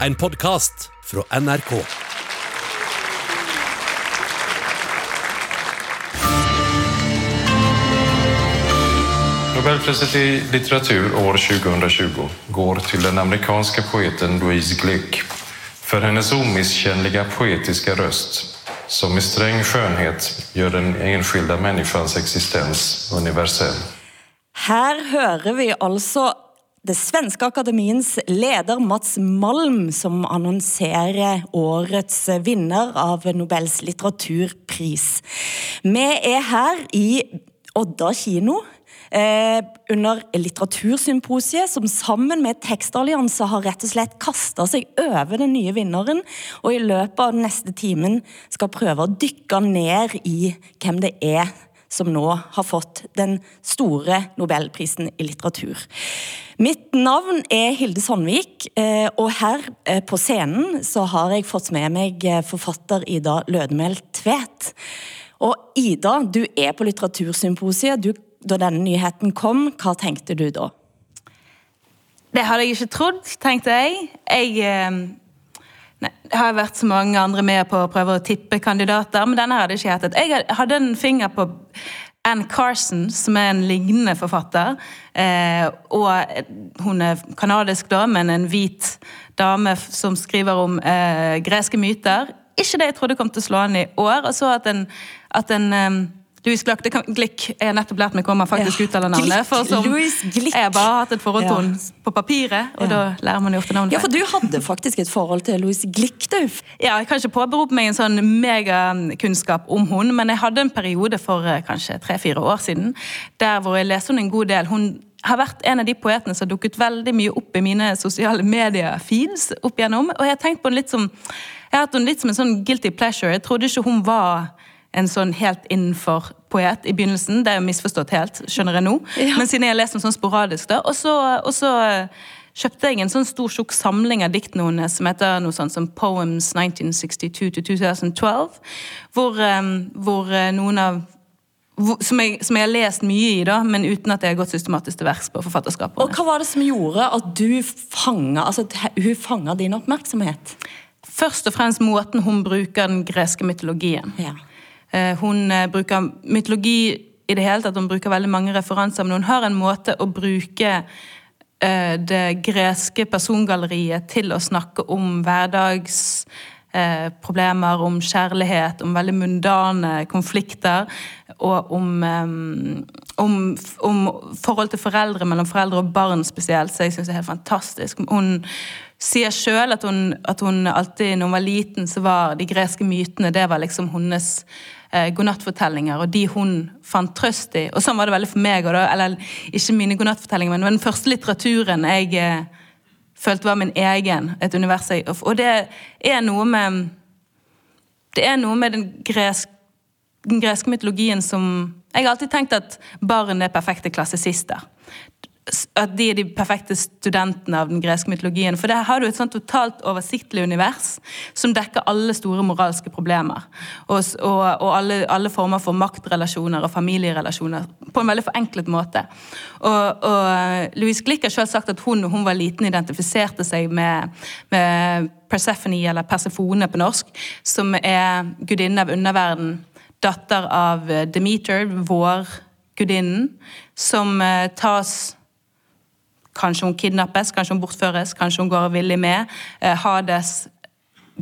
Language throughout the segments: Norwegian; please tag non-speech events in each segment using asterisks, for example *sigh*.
En podkast fra NRK. Nobelpriset i litteratur år 2020 går til den amerikanske poeten Louise Glick for hennes omisskännliga poetiske røst som med streng skjønnhet gjør den enskilda människans eksistens universell. Her hører vi altså det svenske akademiens leder Mats Malm som annonserer årets vinner av Nobels litteraturpris. Vi er her i Odda kino eh, under litteratursymposiet som sammen med Tekstallianse har rett og slett kastet seg over den nye vinneren og i løpet av den neste timen skal prøve å dykke ned i hvem det er som nå har fått den store Nobelprisen i litteratur. Mitt navn er Hilde Sandvik, eh, og her eh, på scenen så har jeg fått med meg eh, forfatter Ida Lødemel Tvedt. Og Ida, du er på litteratursymposiet. Du, da denne nyheten kom, hva tenkte du da? Det hadde jeg ikke trodd, tenkte jeg. Jeg eh, nei, har vært så mange andre med på å prøve å tippe kandidater, men denne hadde ikke gjettet. Jeg hadde en finger på Anne Carson, som er en lignende forfatter. Eh, og hun er kanadisk, da, men en hvit dame som skriver om eh, greske myter. Ikke det jeg trodde kom til å slå an i år. og så at en, at en eh, Louis Glück, det kan, Glick, jeg har nettopp lært meg hvor man faktisk Ja, uttaler navnet. For som, Louis. Jeg har bare hatt et forhold til Ja. henne på papiret, og Ja. da lærer man jo ofte navnet Ja, for du hadde faktisk et forhold til Louise Glick, du. ja, jeg kan ikke påberope meg en sånn megakunnskap om hun, men jeg hadde en periode for eh, kanskje tre-fire år siden der hvor jeg leste henne en god del. Hun har vært en av de poetene som har dukket veldig mye opp i mine sosiale medier-feeds opp igjennom, og jeg har tenkt på henne litt som jeg har hatt henne litt som en sånn guilty pleasure. Jeg trodde ikke hun var en sånn helt innenfor poet i begynnelsen. Det er jo misforstått helt, skjønner jeg nå. Ja. Men siden jeg har lest den sånn sporadisk, da. Og så, og så eh, kjøpte jeg en sånn stor tjukk samling av diktene hennes som heter noe sånt som Poems 1962-2012, Hvor, eh, hvor eh, noen av hvor, som, jeg, som jeg har lest mye i, da, men uten at jeg har gått systematisk til verks på forfatterskapet. Og hva var det som gjorde at du fanga, altså, hun fanga din oppmerksomhet? Først og fremst måten hun bruker den greske mytologien. Ja. Eh, Hun eh, bruker mytologi i det hele tatt, hun bruker veldig mange referanser, men hun har en måte å bruke eh, det greske persongalleriet til å snakke om hverdags eh, problemer, om kjærlighet, om veldig mundane konflikter, og om, om, om forhold til foreldre, mellom foreldre og barn spesielt, så jeg syns det er helt fantastisk. Hun sier sjøl at, at hun alltid, når hun var liten, så var de greske mytene det var liksom hennes eh, godnattfortellinger, og de hun fant trøst i. Og sånn var det veldig for meg. Da, eller ikke mine godnattfortellinger, men den første litteraturen jeg eh, følte var min egen. Et univers Og det er noe med Det er noe med den greske den greske mytologien som Jeg har alltid tenkt at barn er perfekte klassisister. At de er de perfekte studentene av den greske mytologien. For der har du et sånt totalt oversiktlig univers som dekker alle store moralske problemer. Og, og, og alle, alle former for maktrelasjoner og familierelasjoner på en veldig forenklet måte. Og, og Louise Glick har selv sagt at hun når hun var liten, identifiserte seg med, med Persephone, eller Persefone på norsk, som er gudinne av underverden datter av Demeter Demeter, vårgudinnen, som eh, tas Kanskje hun kidnappes, kanskje hun bortføres, kanskje hun går villig med. Eh, Hades,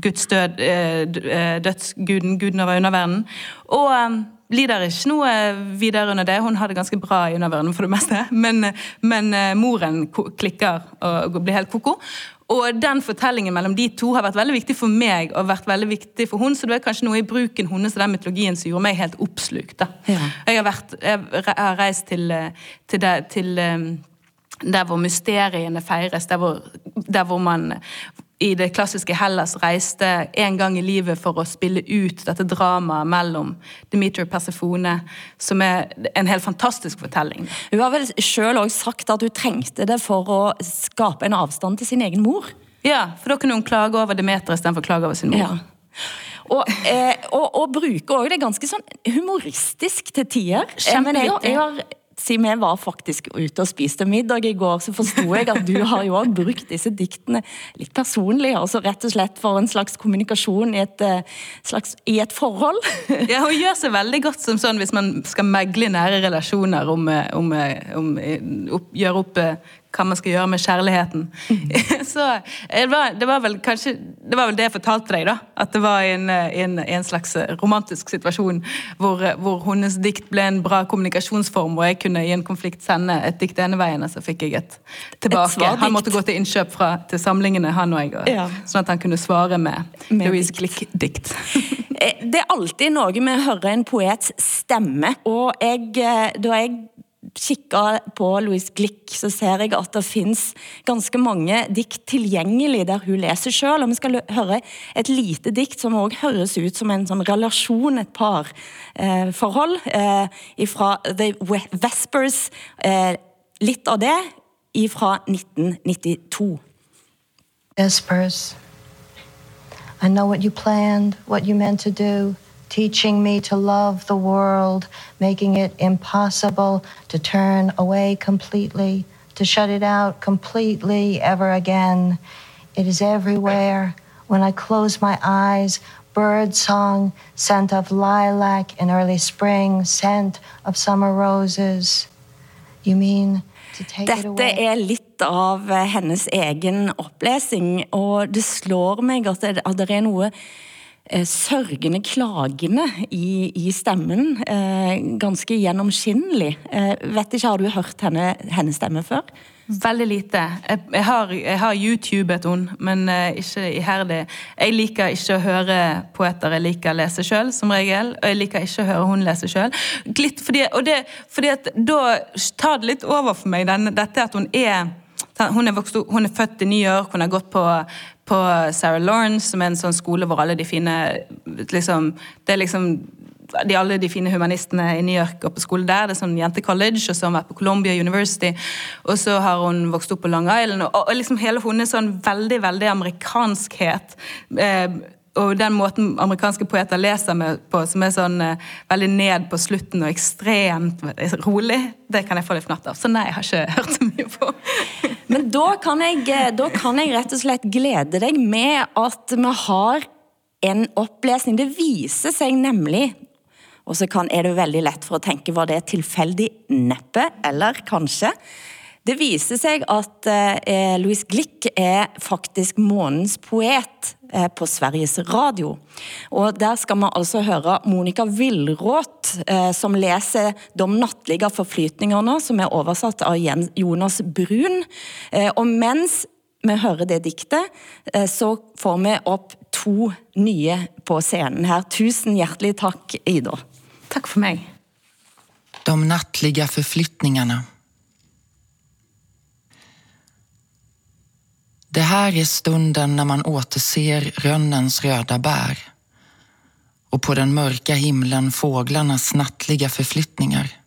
Guds død, eh, eh, dødsguden, guden over underverdenen. Og lider ikke noe videre under det. Hun har det ganske bra i underverdenen for det meste, men, men moren klikker og blir helt koko. Og den fortellingen mellom de to har vært veldig viktig for meg og vært veldig viktig for hun, så det er kanskje noe i bruken hennes av den mytologien som gjorde meg helt oppslukt. Ja. Jeg har, vært, jeg har reist til, til, det, til der hvor mysteriene feires, der hvor, der hvor man i det klassiske Hellas reiste en gang i livet for å spille ut dette dramaet mellom Demeter og Persefone, som er en helt fantastisk fortelling. Hun har vel selv også sagt at hun trengte det for å skape en avstand til sin egen mor. Ja, for da kunne hun klage over Demeter istedenfor å klage over sin mor. Ja. Og, eh, og, og bruker òg det ganske sånn humoristisk til tider. Eh, men jeg, har- jeg har siden vi var faktisk ute og spiste middag i går, så forsto jeg at du har jo også brukt disse diktene litt personlig, altså rett og slett for en slags kommunikasjon i et, eh, slags, i et forhold. Ja, Hun gjør seg veldig godt som sånn hvis man skal megle nære relasjoner om, eh, om, eh, om, om gjøre opp hva man skal gjøre med kjærligheten. Mm. *laughs* så det var, det var, vel kanskje Det var vel det jeg fortalte deg, da. At det var en, en, en slags romantisk situasjon hvor, hvor, hennes dikt ble en bra kommunikasjonsform, og jeg kunne i en konflikt sende et dikt ene veien, og så fikk jeg et tilbake. Et han måtte gå til innkjøp fra, til samlingene, han og jeg, og, ja. sånn at han kunne svare med, med Louise Glick-dikt. *laughs* Eh, det er alltid noe med å høre en poets stemme, og jeg, eh, da jeg kikker på Louise Glick, så ser jeg at det finnes ganske mange dikt tilgjengelig der hun leser selv. Og vi skal høre et lite dikt som også høres ut som en sånn relasjon, et parforhold, eh, eh, fra The Vespers. Eh, litt av det fra 1992. Vespers. I know what you planned, what you meant to do. Teaching me to love the world, making it impossible to turn away completely, to shut it out completely ever again. It is everywhere. When I close my eyes, bird song, scent of lilac in early spring, scent of summer roses. You mean to take Dette er litt av hennes egen opplesing, og det slår meg at det, at det er noe sørgende, klagende i, i stemmen. Eh, ganske gjennomskinnelig. Eh, vet ikke, Har du hørt henne, hennes stemme før? Veldig lite. Jeg, jeg, har, har YouTubet henne, men eh, ikke iherdig. Jeg liker ikke å høre poeter, jeg liker å lese sjøl, som regel. Og jeg liker ikke å høre hun lese sjøl. Fordi, da tar det litt over for meg, den, dette at hun er hun er, vokst, hun er, født i New York, hun har gått på, på Sarah Lawrence, som er en sånn skole hvor alle de fine liksom, Det er liksom de, alle de fine humanistene i New York og på skole der. Det er sånn jentecollege, og så har hun vært på Columbia University. Og så har hun vokst opp på Long Island. Og, og liksom hele hun er sånn veldig, veldig amerikanskhet. Eh, og den måten amerikanske poeter leser med på, som er sånn uh, veldig ned på slutten og ekstremt rolig, det kan jeg få litt fnatt av. Så nei, jeg har ikke *laughs* hørt så mye på. Men da kan, jeg, eh, da kan jeg rett og slett glede deg med at vi har en opplesning. Det viser seg nemlig og så er det veldig lett for å tenke var det tilfeldig? Neppe, eller kanskje. Det viser seg at eh, Louise Glick er faktisk månens poet eh, på Sveriges Radio. Og Der skal vi altså høre Monica Villråt, eh, som leser 'De nattlige forflytningene', som er oversatt av Jonas Brun. Eh, og mens vi hører det diktet, eh, så får vi opp to nye på scenen her. Tusen hjertelig takk, Ida. Takk for meg. De nattlige forflytningene. Det här är stunden när man återser rönnens röda bär och på den mörka himlen fåglarnas nattliga förflyttningar.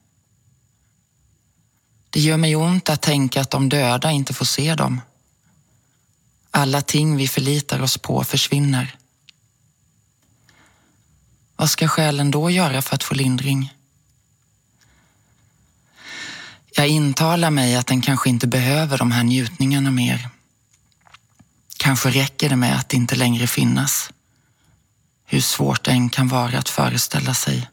Det gör mig ont att tänka att de döda inte får se dem. Alla ting vi förlitar oss på försvinner. Vad ska själen då göra för att få lindring? Jag intalar mig att den kanske inte behöver de här njutningarna mer. Kanske räcker det med att inte längre finnas. Hur svårt det än kan vara att föreställa sig.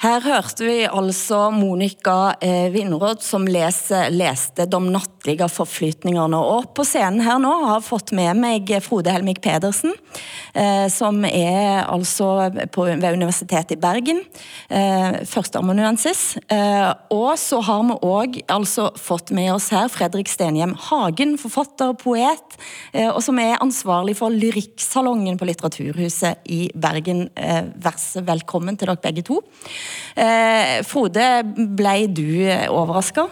Her hørte vi altså Monica eh, Vindråd som leser, leste De nattlige forflytningene. Og på scenen her nå har jeg fått med meg Frode Helmik Pedersen, eh, som er altså på, ved Universitetet i Bergen. Eh, Førsteamanuensis. Og så har vi òg altså fått med oss her Fredrik Stenhjem Hagen, forfatter, og poet, og som er ansvarlig for Lyrikksalongen på Litteraturhuset i Bergen. Vær så velkommen til dere begge to. Eh, Frode, ble du overraska?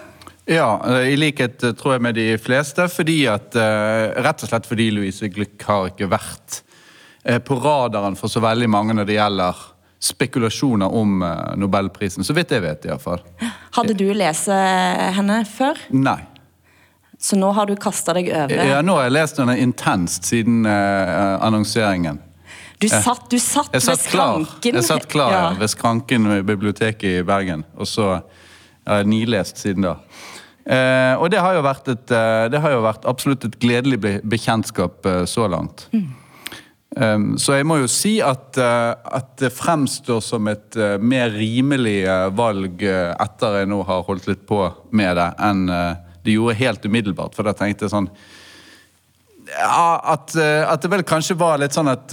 Ja, i likhet eh, tror jeg med de fleste. fordi at, eh, Rett og slett fordi Louise Glück har ikke vært på radaren for så veldig mange når det gjelder spekulasjoner om nobelprisen. Så vidt jeg vet, iallfall. Hadde du lest henne før? Nei. Så nå har du kasta deg over? Ja, nå har jeg lest henne intenst siden annonseringen. Du satt, du satt, satt ved skranken. Jeg satt klar ja. ved skranken ved biblioteket i Bergen. Og så har Jeg nylest nilest siden da. Eh, og det har jo vært, et, eh, det har jo vært absolutt et gledelig be bekjentskap eh, så langt. Um, så jeg må jo si at, eh, at det fremstår som et mer rimelig valg etter jeg nå har holdt litt på med det, enn det gjorde helt umiddelbart. For da tenkte jeg sånn ja, at, at det vel kanskje var litt sånn at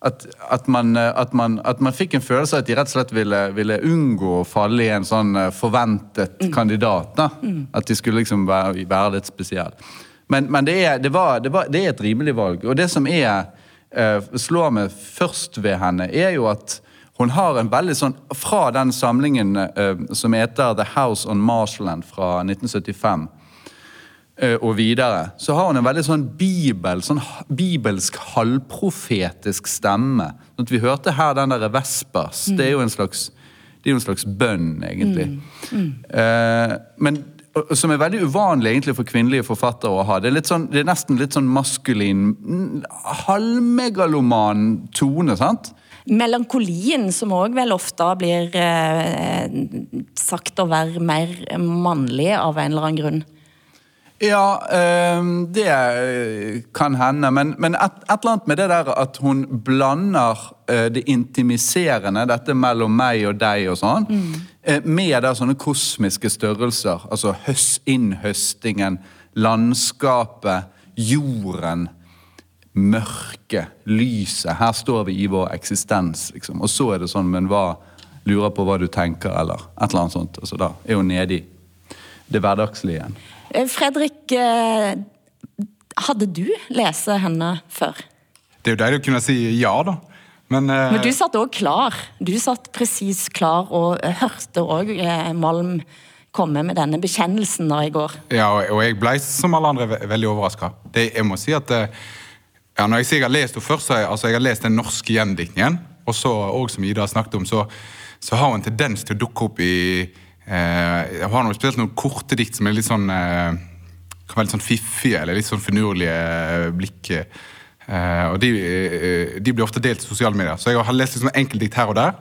at, at, man, eh, at, man, at man fikk en følelse av at de rett og slett ville, ville unngå å falle i en sånn forventet forventet kandidat. da. At de skulle liksom være, være litt spesielle. Men, men det, er, det, var, det, var, det er et rimelig valg. Og det som er, eh, slår meg først ved henne, er jo at hun har en veldig sånn Fra den samlingen eh, som heter The House on Marshland fra 1975 eh, og videre, så har hun en veldig sånn bibel, sånn bibelsk halvprofetisk stemme. Sånn at vi hørte her den der Vespers. Det er jo en slags, det er jo en slags bønn, egentlig. Eh, men som er veldig uvanlig egentlig for kvinnelige forfattere å ha. Det er, sånn, det er nesten litt sånn maskulin, mm, halvmegaloman tone, sant? Melankolien, som òg vel ofte blir eh, sagt å være mer mannlig av en eller annen grunn. Ja, øhm, det kan hende. Men, men et, et eller annet med det der at hun blander øh, det intimiserende, dette mellom meg og deg og sånn, øh, med der sånne kosmiske størrelser. Altså høs, innhøstingen, landskapet, jorden, mørket, lyset. Her står vi i vår eksistens, liksom. Og så er det sånn, men hva lurer på hva du tenker, eller et eller annet sånt. Altså da er hun nede i det hverdagslige igjen. Eh, Fredrik, eh, hadde du lest henne før? Det er jo deilig å kunne si ja, da. Men, eh, Men du satt òg klar. Du satt presis klar og hørte òg Malm komme med denne bekjennelsen da i går. ja, og jeg ble som alle andre ve- veldig overraska. Jeg må si at ja, når jeg sier jeg har lest henne først, så har jeg, altså, jeg har lest den norske gjendiktningen. Og så, og som Ida har snakket om, så, så har hun en tendens til å dukke opp i eh, Hun har spesielt noen korte dikt som er litt sånn eh, kan være litt sånn fiffige eller litt sånn finurlige eh, blikk. Og de, de blir ofte delt i sosiale medier. Så jeg har lest liksom enkeltdikt her og der.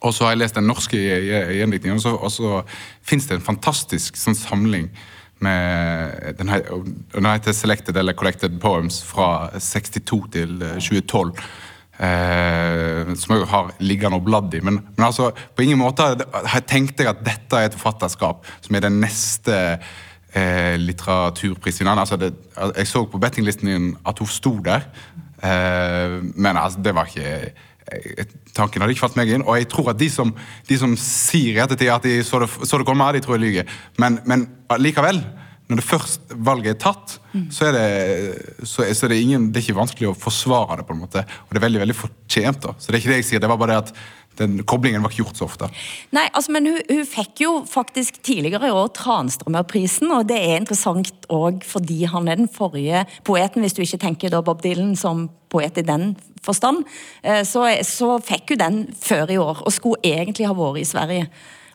Og så har jeg lest den norske gje- gjendiktningen, og så, og så fins det en fantastisk sånn samling med den, heter Selected eller Collected Poems fra 62 til eh, 2012. Eh, som jeg har liggende og bladd i. Men, men altså, på ingen måte tenkte jeg at dette er et forfatterskap som er den neste eh, litteraturprisvinneren. Altså jeg så på bettinglisten din at hun sto der, eh, men altså, det var ikke eh, Tanken hadde ikke falt meg inn. Og jeg tror at de som, de som sier i ettertid at de så det, så det komme, de tror jeg lyver. Men, men likevel, når det først valget er tatt, så, er det, så, så er det ingen Det er ikke vanskelig å forsvare det, på en måte. Og det er veldig veldig fortjent. da. Så det er ikke det jeg sier, det var bare det at den koblingen var ikke gjort så ofte. Nei, altså, men hun, hun fikk jo faktisk tidligere i år Tranströmer-prisen, og det er interessant òg fordi han er den forrige poeten, hvis du ikke tenker da Bob Dylan som poet i den forstand, eh, så, så fikk hun den før i år, og skulle egentlig ha vært i Sverige.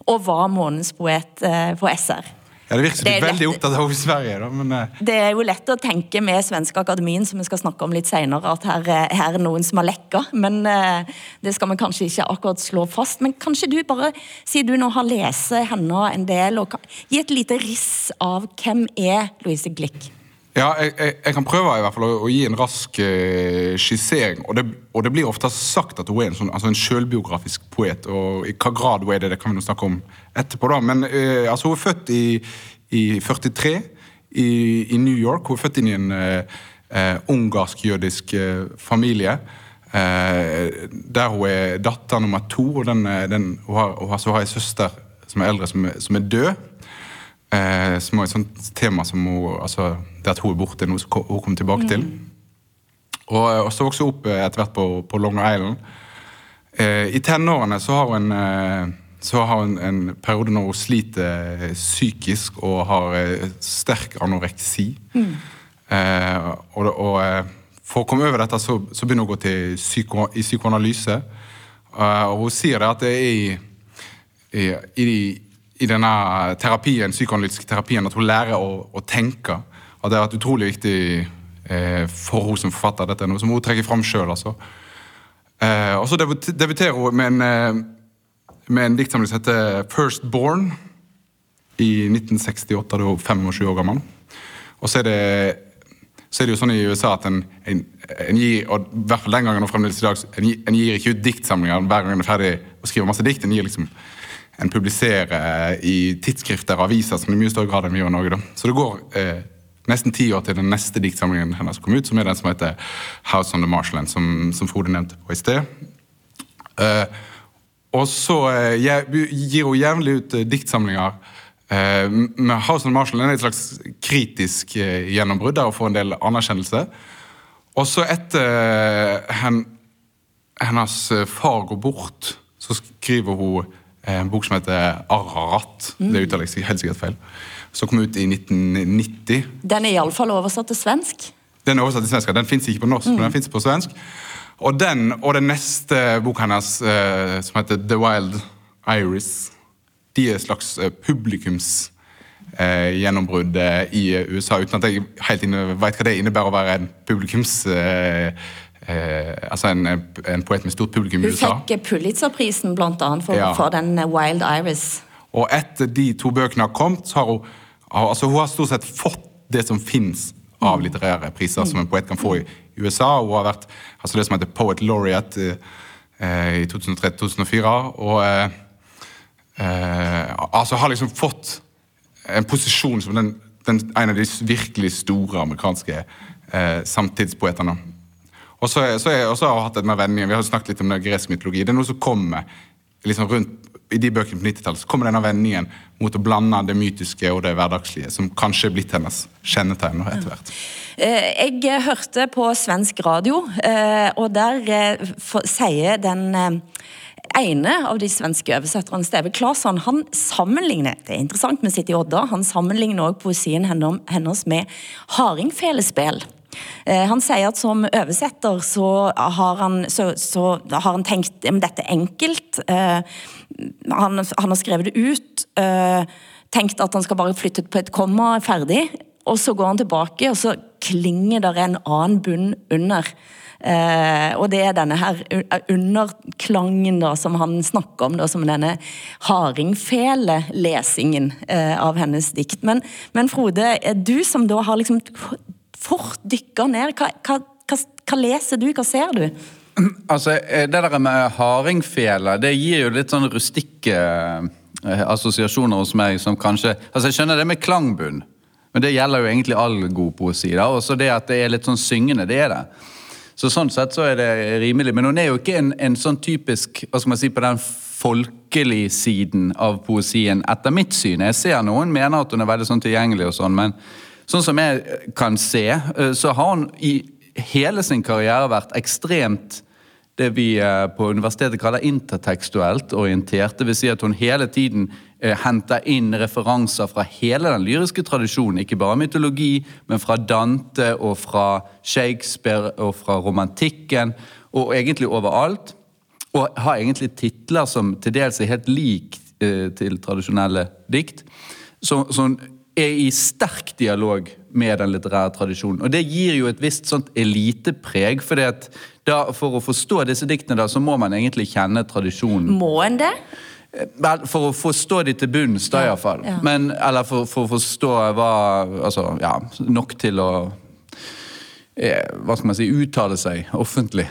Og var månedens poet eh, på SR. Ja, Det virker som du er veldig opptatt av Sverige, da, men eh, Det er jo lett å tenke med Svenske Akademien, som vi skal snakke om litt senere, at her, er- her er noen som har lekka. Men eh, det skal vi kanskje ikke akkurat slå fast. Men kanskje du bare, siden du nå har lest henne en del, og kan, gi et lite riss av hvem er Louise Glick? Ja, jeg, jeg, jeg kan prøve i hvert fall å, å gi en rask eh, skissering. Og det, og det blir ofte sagt at hun er en, sånn, altså en selvbiografisk poet. Og i hva grad hun er det, det kan vi nå snakke om etterpå. da. Men eh, altså, hun er født i, i 43 i, i New York. Hun er født inn i en eh, ungarsk-jødisk familie. Der hun er datter nummer to. og den, den, hun, har, hun har, så har en søster som er eldre, som som er død. Eh, som er et sånt tema som hun, altså, det at hun er borte, noe som hun kommer tilbake til. Og, og så vokste hun opp eh, etter hvert på, på Long Island. Eh, I tenårene så har hun, en, så har hun en periode når hun sliter eh, psykisk og har eh, sterk anoreksi. Eh, og og eh, for å komme over dette så, så begynner hun å gå til psyko, i psykoanalyse. Eh, og hun sier det at det er i, i, i, i denne terapien, psykoanalytiske terapien at hun lærer å, å tenke. At det har vært utrolig viktig eh, for henne som forfatter. Dette er noe som hun trekker fram sjøl. Altså. Eh, og så debuterer hun med en, eh, med en diktsamling som heter First Born i 1968, da hun var 25 år gammel. Og så er det så er det jo sånn i USA at en, en, en gir og i hvert fall den gangen og fremdeles i dag, en, en gir ikke ut diktsamlinger hver gang en er ferdig å skrive masse dikt. En gir liksom en publiserer i tidsskrifter og aviser som i mye større grad enn vi gjør i Norge. da. Så det går eh, nesten ti år til den neste diktsamlingen hennes kom ut, som er den som heter House on the Marshland, som, som Frode nevnte på i sted. Eh, og så eh, gir hun jevnlig ut eh, diktsamlinger. Eh, med House on the Marshland' er et slags kritisk eh, gjennombrudd der å få en del anerkjennelse. Og så etter eh, hen, hennes eh, far går bort, så skriver hun eh, en bok som heter Ararat. Det uttaler jeg helt sikkert feil. Som kom ut i 1990. Den er iallfall oversatt til svensk. Den er oversatt til svensk. Den fins ikke på norsk, men den fins på svensk. Og den og den neste boka hennes, eh, som heter The Wild Iris, de er et slags publikumsgjennombrudd publikums eh, gjennombrudd eh, i USA, uten at jeg helt inne, vet hva det innebærer å være en publikums... Eh, eh, altså en, en poet med stort publikum i USA. Hun fikk Pulitzerprisen annet for, Ja. for den eh, Wild Iris. Og etter de to bøkene har kommet, så har hun altså Hun har stort sett fått det som fins av litterære priser som en poet kan få i i USA. Hun har vært altså det som heter Poet Laureate eh, i 2003-2004. Og eh, eh, altså har liksom fått en posisjon som den, den, en av de virkelig store amerikanske eh, samtidspoetene. Og så, så, jeg, og så har jeg hatt et med vendingen, Vi har snakket litt om det gresk mytologi. Det er noe som kommer liksom rundt i de bøkene på 90-tallet. Så kommer denne vendingen mot å blande det mytiske og det hverdagslige, som kanskje er blitt hennes kjennetegn etter hvert. Eh, Jeg eh, hørte på svensk radio, eh, og der sier den ene av de svenske oversetterne, Steve Claesson, han sammenligner det er interessant med sitt i Odda, han sammenligner også poesien hennes med hardingfelespill. Eh, Han sier at som oversetter så har han, så, så har han tenkt at dette er enkelt. Eh, Han, han har skrevet det ut, eh, tenkt at han skal bare flytte på et komma, er ferdig. Og så går han tilbake, og så klinger det en annen bunn under. Eh, og det er denne her underklangen da, som han snakker om, da, som denne hardingfele-lesingen eh, av hennes dikt. Men, men Frode, du som da har liksom fort dykker ned, hva, hva, hva, hva leser du, hva ser du? *clears throat* Altså, eh, Det der med hardingfele, det gir jo litt sånn rustikke eh, assosiasjoner hos meg som kanskje Altså, Jeg skjønner det med klangbunn, men det gjelder jo egentlig all god poesi. da, Også det at det er litt sånn syngende, det er det. Så Sånn sett så er det rimelig. Men hun er jo ikke en, en sånn typisk hva skal man si, på den folkelig siden av poesien, etter mitt syn. Jeg ser noen mener at hun er veldig sånn tilgjengelig, og sånn, men sånn som jeg kan se, eh, så har hun i hele sin karriere vært ekstremt det vi eh, på universitetet kaller intertekstuelt orientert. Vil si at hun hele tiden eh, henter inn referanser fra hele den lyriske tradisjonen. Ikke bare mytologi, men fra Dante og fra Shakespeare og fra romantikken. Og egentlig overalt. Og har egentlig titler som til dels er helt lik til tradisjonelle dikt. Så, som er i sterk dialog med den litterære tradisjonen. Og det gir jo et visst sånt elitepreg. For for å forstå disse diktene da, så må man egentlig kjenne tradisjonen. Må en det? Vel, For å forstå de til bunns, da Ja, iallfall. ja. Men Eller for, for å forstå hva Altså, ja, nok til å eh, Hva skal man si uttale seg offentlig.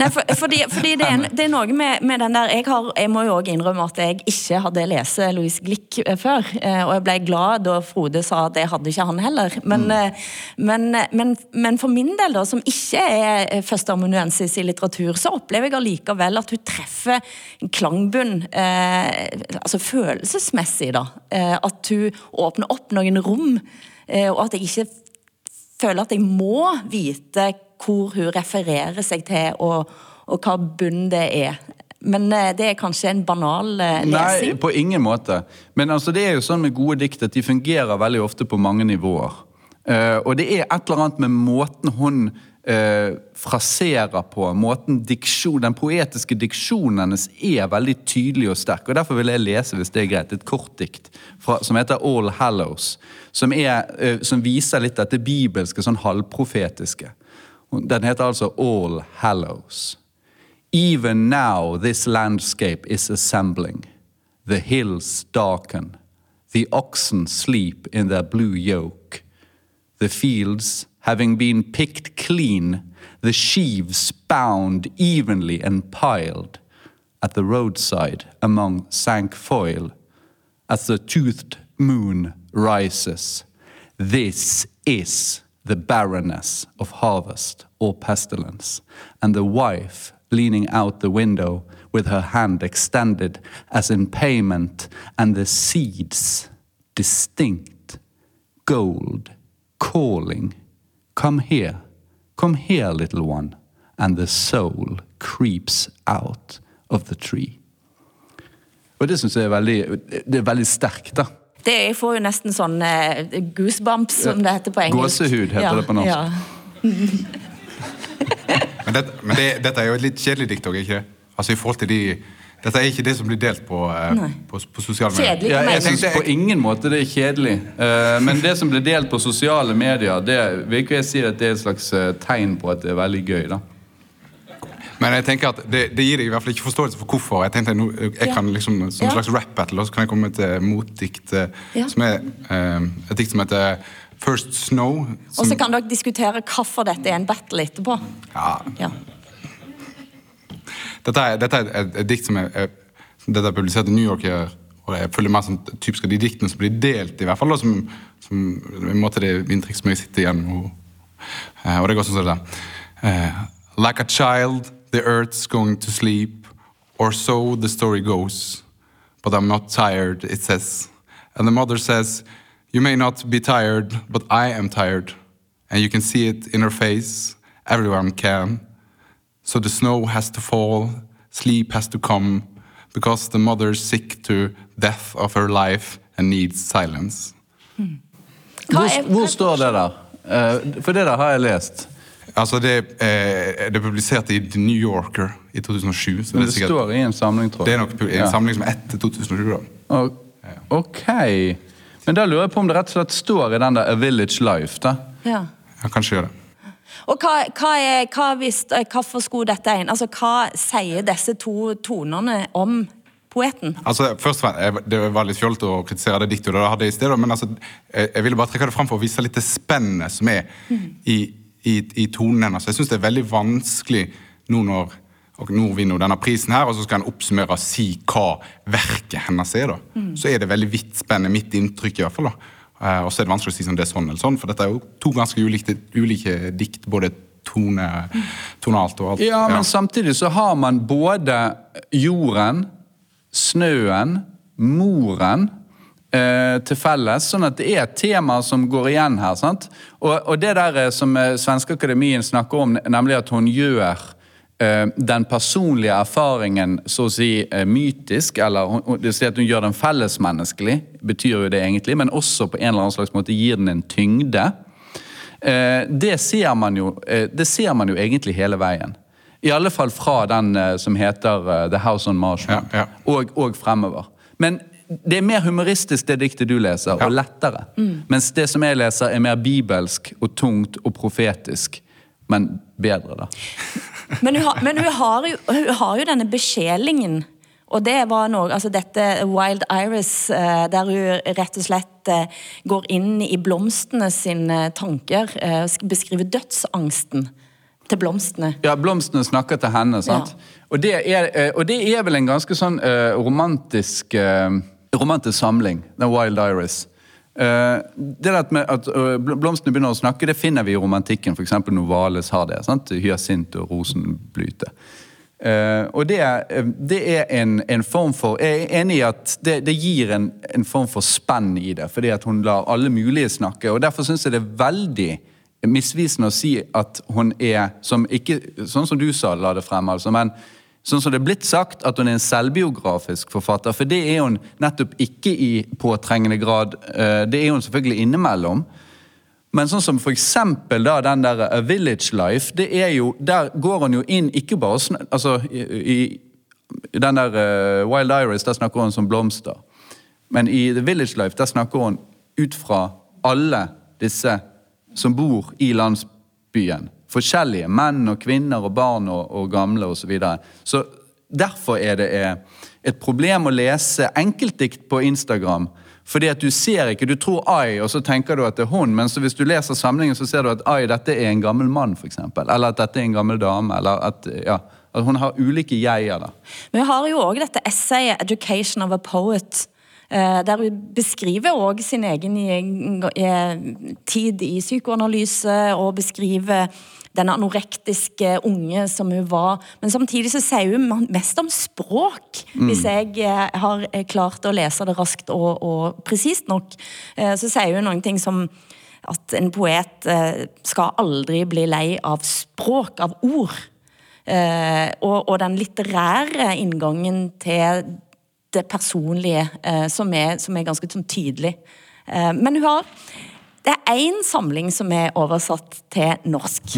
Nei, for, fordi, fordi det, er, det er noe med, med den der jeg, har, jeg må jo også innrømme at jeg ikke hadde lest Louise Glick eh, før. eh, Og jeg ble glad da Frode sa at det hadde ikke han heller. Men, mm. men, men, men for min del, da, som ikke er eh, førsteamanuensis i litteratur, så opplever jeg allikevel at hun treffer en klangbunn eh, altså følelsesmessig. da, eh, At hun åpner opp noen rom, eh, og at jeg ikke føler at jeg må vite hvor hun refererer seg til, og, og hva bunn det er. Men eh, det er kanskje en banal lesing? Nei, på ingen måte. Men altså, det er jo sånn med gode dikt at de fungerer veldig ofte på mange nivåer. Uh, og det er et eller annet med måten hun uh, fraserer på, måten diksjon, den poetiske diksjonen hennes er veldig tydelig og sterk. og Derfor vil jeg lese, hvis det er greit, et kort dikt fra, som heter All Hallows. Som, er, uh, som viser litt dette bibelske, sånn halvprofetiske. Den heter altså All Hallows. Even now, this landscape is assembling. The hills darken. The oxen sleep in their blue yoke. The fields having been picked clean, the sheaves bound evenly and piled at the roadside among cinquefoil as the toothed moon rises. This is the barrenness of harvest or pestilence, and the wife leaning out the window with her hand extended as in payment, and the seeds distinct, gold, calling, Come here, come here, little one, and the soul creeps out of the tree. Og det syns jeg er veldig, det er veldig sterkt, da. Det jeg får jo nesten sånn eh, goosebumps, som det heter på engelsk. Gåsehud heter det på norsk. Ja. *laughs* Men, det, men det, dette er jo et litt kjedelig dikt òg, ikke det? Altså i forhold til de Dette er ikke det som blir delt på, eh, på, på sosiale medier. Kjedelig Ja, jeg syns på ingen måte det er kjedelig. Uh, men det som blir delt på sosiale medier, det vil ikke jeg si at det er et slags eh, tegn på at det er veldig gøy. da. Men jeg tenker at det, det gir deg i hvert fall ikke forståelse for hvorfor. Jeg tenkte jeg, jeg kan liksom Som en slags rap-battle og så kan jeg komme med et eh, motdikt eh, som er eh, et dikt som heter First Snow. Som, Og så kan dere diskutere hvorfor dette er en battle etterpå. ja, Ja. dette, er, dette er et, et dikt som er, er dette er publisert i New York. Og jeg føler mer som typisk av de diktene som blir delt, i hvert fall. Da, som, som en måte det inntrykk som jeg sitter igjen og, eh, og det går sånn som det der. Uh, like a child, the earth's going to sleep, or so the story goes. But I'm not tired, it says. And the mother says, You may not be tired, but I am tired. And you can see it in her face, everyone can. So the snow has to fall, sleep has to come, because the mother's sick to death of her life and needs silence. Hva Hvor, er- hvor står det der? Eh, for det der har jeg lest. Altså det, eh, det er publisert i The New Yorker i 2007. Så Men det, det er sikkert, står i en samling, tror jeg. det er nok en Ja. samling som er etter 2007. da. Ok. Men da lurer jeg på om det rett og slett står i den der A Village Life. da. Ja. Ja, kanskje gjør det. Og hva, hva er, hva hvis, eh, hvorfor skulle dette inn? Altså, hva sier disse to tonene om poeten? Altså, først og fremst, Det var litt fjollete å kritisere det diktet, du hadde i sted, men altså, jeg, jeg ville bare trekke det fram for å vise litt det spennet som er i, i, i tonen hennes. Jeg syns det er veldig vanskelig nå når og nå vinner hun denne prisen her, og så skal en oppsummere og si hva verket hennes er. da. Så er det veldig vidtspennende, mitt inntrykk i hvert fall. da. Eh, og så er det vanskelig å si om det er sånn eller sånn, for dette er jo to ganske ulike, ulike dikt, både tone, tonalt og alt. Ja, men samtidig så har man både jorden, snøen, moren til felles, sånn at det er et tema som går igjen her. sant? Og, og det der eh, som eh, Svenske Akademien snakker om, nemlig at hun gjør uh, den personlige erfaringen så å si uh, mytisk, eller hun, det si at hun gjør den fellesmenneskelig, betyr jo det egentlig, men også på en eller annen slags måte gir den en tyngde. Uh, det, ser man jo, eh, det ser man jo egentlig hele veien. I alle fall fra den eh, som heter eh, The House on Marshall, Ja, ja. Og, og fremover. Men det er mer humoristisk det diktet du leser, og lettere. Mens det som jeg leser er mer bibelsk og tungt og profetisk, men bedre, da. *laughs* Men hun har, men hun har, jo, hun har jo denne besjelingen. Og det var noe, altså dette Wild Iris, eh, der hun rett og slett eh, går inn i blomstene sine tanker, eh, beskriver dødsangsten til blomstene. Ja, blomstene snakker til henne, sant? Og, det er, og det er vel en ganske sånn romantisk, romantisk samling, den Wild Iris. Eh, det at, at eh, blomstene begynner å snakke, det finner vi i romantikken. Eksempel Novales har det. sant? Hyasint og rosenblyte. Eh, og det, er- det er en, en form for Jeg er enig i at det, det gir en, en form for spenn i det, fordi at hun lar alle mulige snakke. og Derfor syns jeg det er veldig misvisende å si at hun er som ikke, Sånn som du sa, la det frem, altså, men sånn som det er blitt sagt, at hun er en selvbiografisk forfatter. For det er hun nettopp ikke i påtrengende grad. eh, Det er hun selvfølgelig innimellom. Men sånn som for da den der A Village Life, det er jo, der går hun jo inn ikke bare sånn, altså, i, i den der uh, Wild Iris, der snakker hun som blomster. Men i The Village Life, der snakker hun ut fra alle disse som bor i landsbyen. Forskjellige. Menn og kvinner og barn og, og gamle osv. Så, videre. så derfor er det eh, et problem å lese enkeltdikt på Instagram. Fordi at du ser ikke, du tror ai, og så tenker du at det er hun, men hvis du leser samlingen, så ser du at ai, dette er en gammel mann, f.eks. Eller at dette er en gammel dame. eller at, ja, at hun har ulike jeg-er. Men vi har jo òg dette essayet 'Education of a Poet'. Eh, Der hun beskriver òg sin egen i- tid i psykoanalyse, og beskriver den anorektiske unge som hun var. Men samtidig så sier hun mest om språk, hvis jeg eh, har eh, klart å lese det raskt og, og presist nok. Eh, Så sier hun noen ting som at en poet eh, skal aldri bli lei av språk, av ord. Eh, og, og den litterære inngangen til det personlige, eh, som, er, som er ganske sånn tydelig. Eh, men hun har Det er én samling som er oversatt til norsk.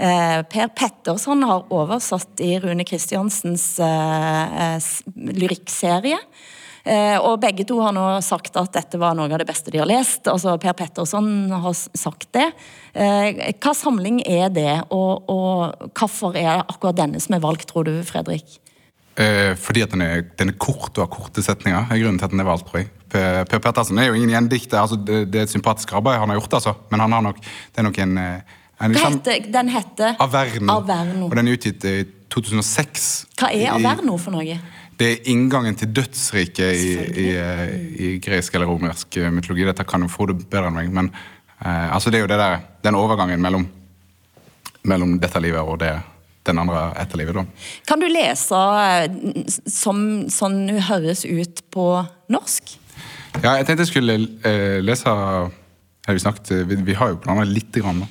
Eh, per Petterson har oversatt i Rune Kristiansens lyrikkserie. Eh, og begge to har nå sagt at dette var noe av det beste de har lest. Altså Per Petterson har sagt det. Eh, hva samling er det, og, og hvorfor er det akkurat denne som er valgt, tror du, Fredrik? Eh, fordi at den er, den er kort og har korte setninger. er grunnen til at den er valgt, tror jeg. Per Per Pettersen er jo ingen gjendikter. Altså, det, det er et sympatisk arbeid han har gjort, altså. men han har nok, det er nok en, eh, en liksom- heter, den heter Averno. Averno. Og den er utgitt i 2006. Hva er Averno for noe? Det er inngangen til dødsriket i, i, eh, i gresk eller romersk eh, mytologi. Dette kan jo Frode bedre enn meg, men eh, altså det er jo det der, den overgangen mellom, mellom dette livet og det, den andre etterlivet. da. Kan du lese eh, som sånn hun høres ut på norsk? Ja, jeg tenkte jeg skulle eh, lese har vi, snakket, vi, har jo planer litt, grann, da.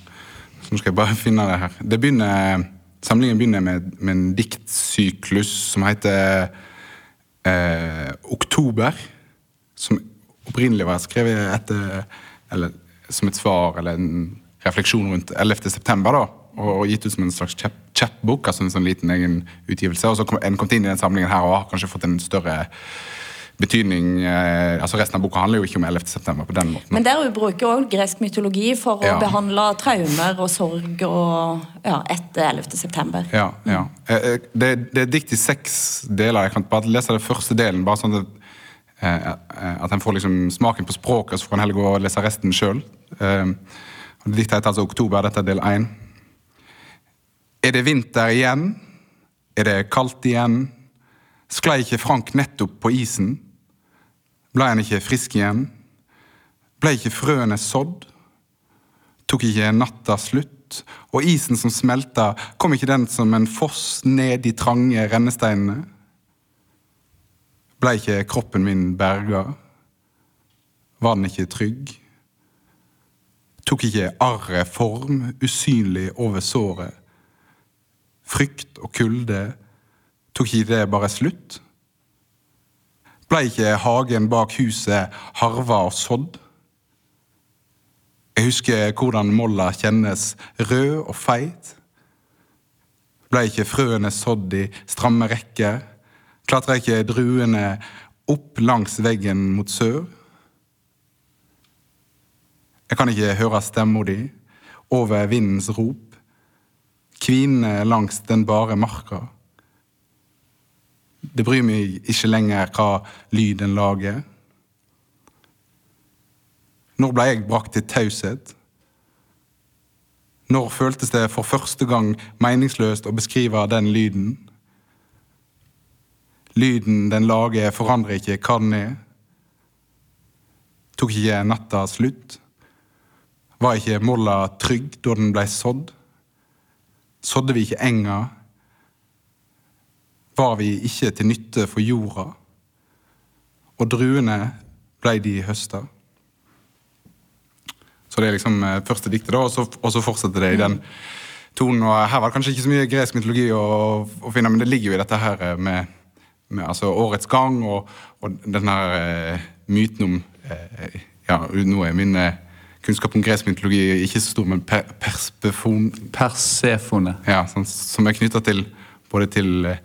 så nå skal jeg bare *laughs* finne det her. Det begynner, samlingen begynner med, med en diktsyklus som heter eh, Oktober. Som opprinnelig var skrevet etter, eller, som et svar eller en refleksjon rundt 11. september. da, og, gitt ut som en slags chap- chapbook, altså en sånn liten egen utgivelse. Og så kom en kommet inn i den samlingen her og har kanskje fått en større betydning eh, altså Resten av boka handler jo ikke om 11. september på den måten. Men der hun bruker også gresk mytologi for å Ja. behandle traumer og sorg og ja, etter 11. september. Ja, ja. Eh, eh, Det, det er dikt i seks deler. Jeg kan bare lese den første delen, bare sånn at, eh, at en får liksom smaken på språket, så får en heller gå og lese resten sjøl. Diktet heter altså 'Oktober'. Dette er del én. Er det vinter igjen? Er det kaldt igjen? Sklei ikke Frank nettopp på isen? Blei han ikke frisk igjen? Blei ikke frøene sådd? Tok ikke natta slutt? Og isen som smelta, kom ikke den som en foss ned de trange rennesteinene? Blei ikke kroppen min berga? Var den ikke trygg? Tok ikke arret form, usynlig over såret? Frykt og kulde, tok ikke det bare slutt? Blei ikke hagen bak huset harva og sådd? Jeg husker hvordan molla kjennes rød og feit. Blei ikke frøene sådd i stramme rekker? Klatra ikke druene opp langs veggen mot sør? Jeg kan ikke høre stemma di over vindens rop, kvinne langs den bare marka. Det bryr meg ikke lenger hva lyden lager. Når ble jeg brakt til taushet? Når føltes det for første gang meningsløst å beskrive den lyden? Lyden den lager, forandrer ikke hva den er. Tok ikke natta slutt? Var ikke molla trygg da den blei sådd? Sådde vi ikke enga? Var vi ikke til nytte for jorda? Og druene blei de høsta? Så det er liksom eh, første diktet, da, og så, og så fortsetter det i den tonen. og Her var det kanskje ikke så mye gresk mytologi å, å finne, men det ligger jo i dette her eh, med, med altså årets gang og, og den her eh, myten om Ja, nå er min eh, kunnskap om gresk mytologi ikke så stor, men per, perspefon, Persefone. ja, sånn, som er knytta til både til, eh,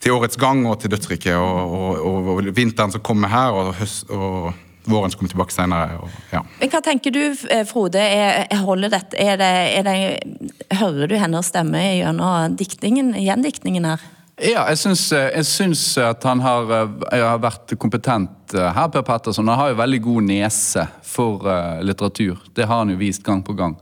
til årets gang og til dødsriket, og, og, og, og vinteren som kommer her, og, høst, og våren som kommer tilbake senere. Og, ja. Men Hva tenker du, eh, Frode? Er, er holder dette, er det, er det, hører du hennes stemme gjennom diktningen, gjendiktningen her? Ja, jeg syns, jeg syns at han har, eh, har, vært kompetent eh, her, Per Petterson. Han har jo veldig god nese for litteratur. Det har han jo vist gang på gang.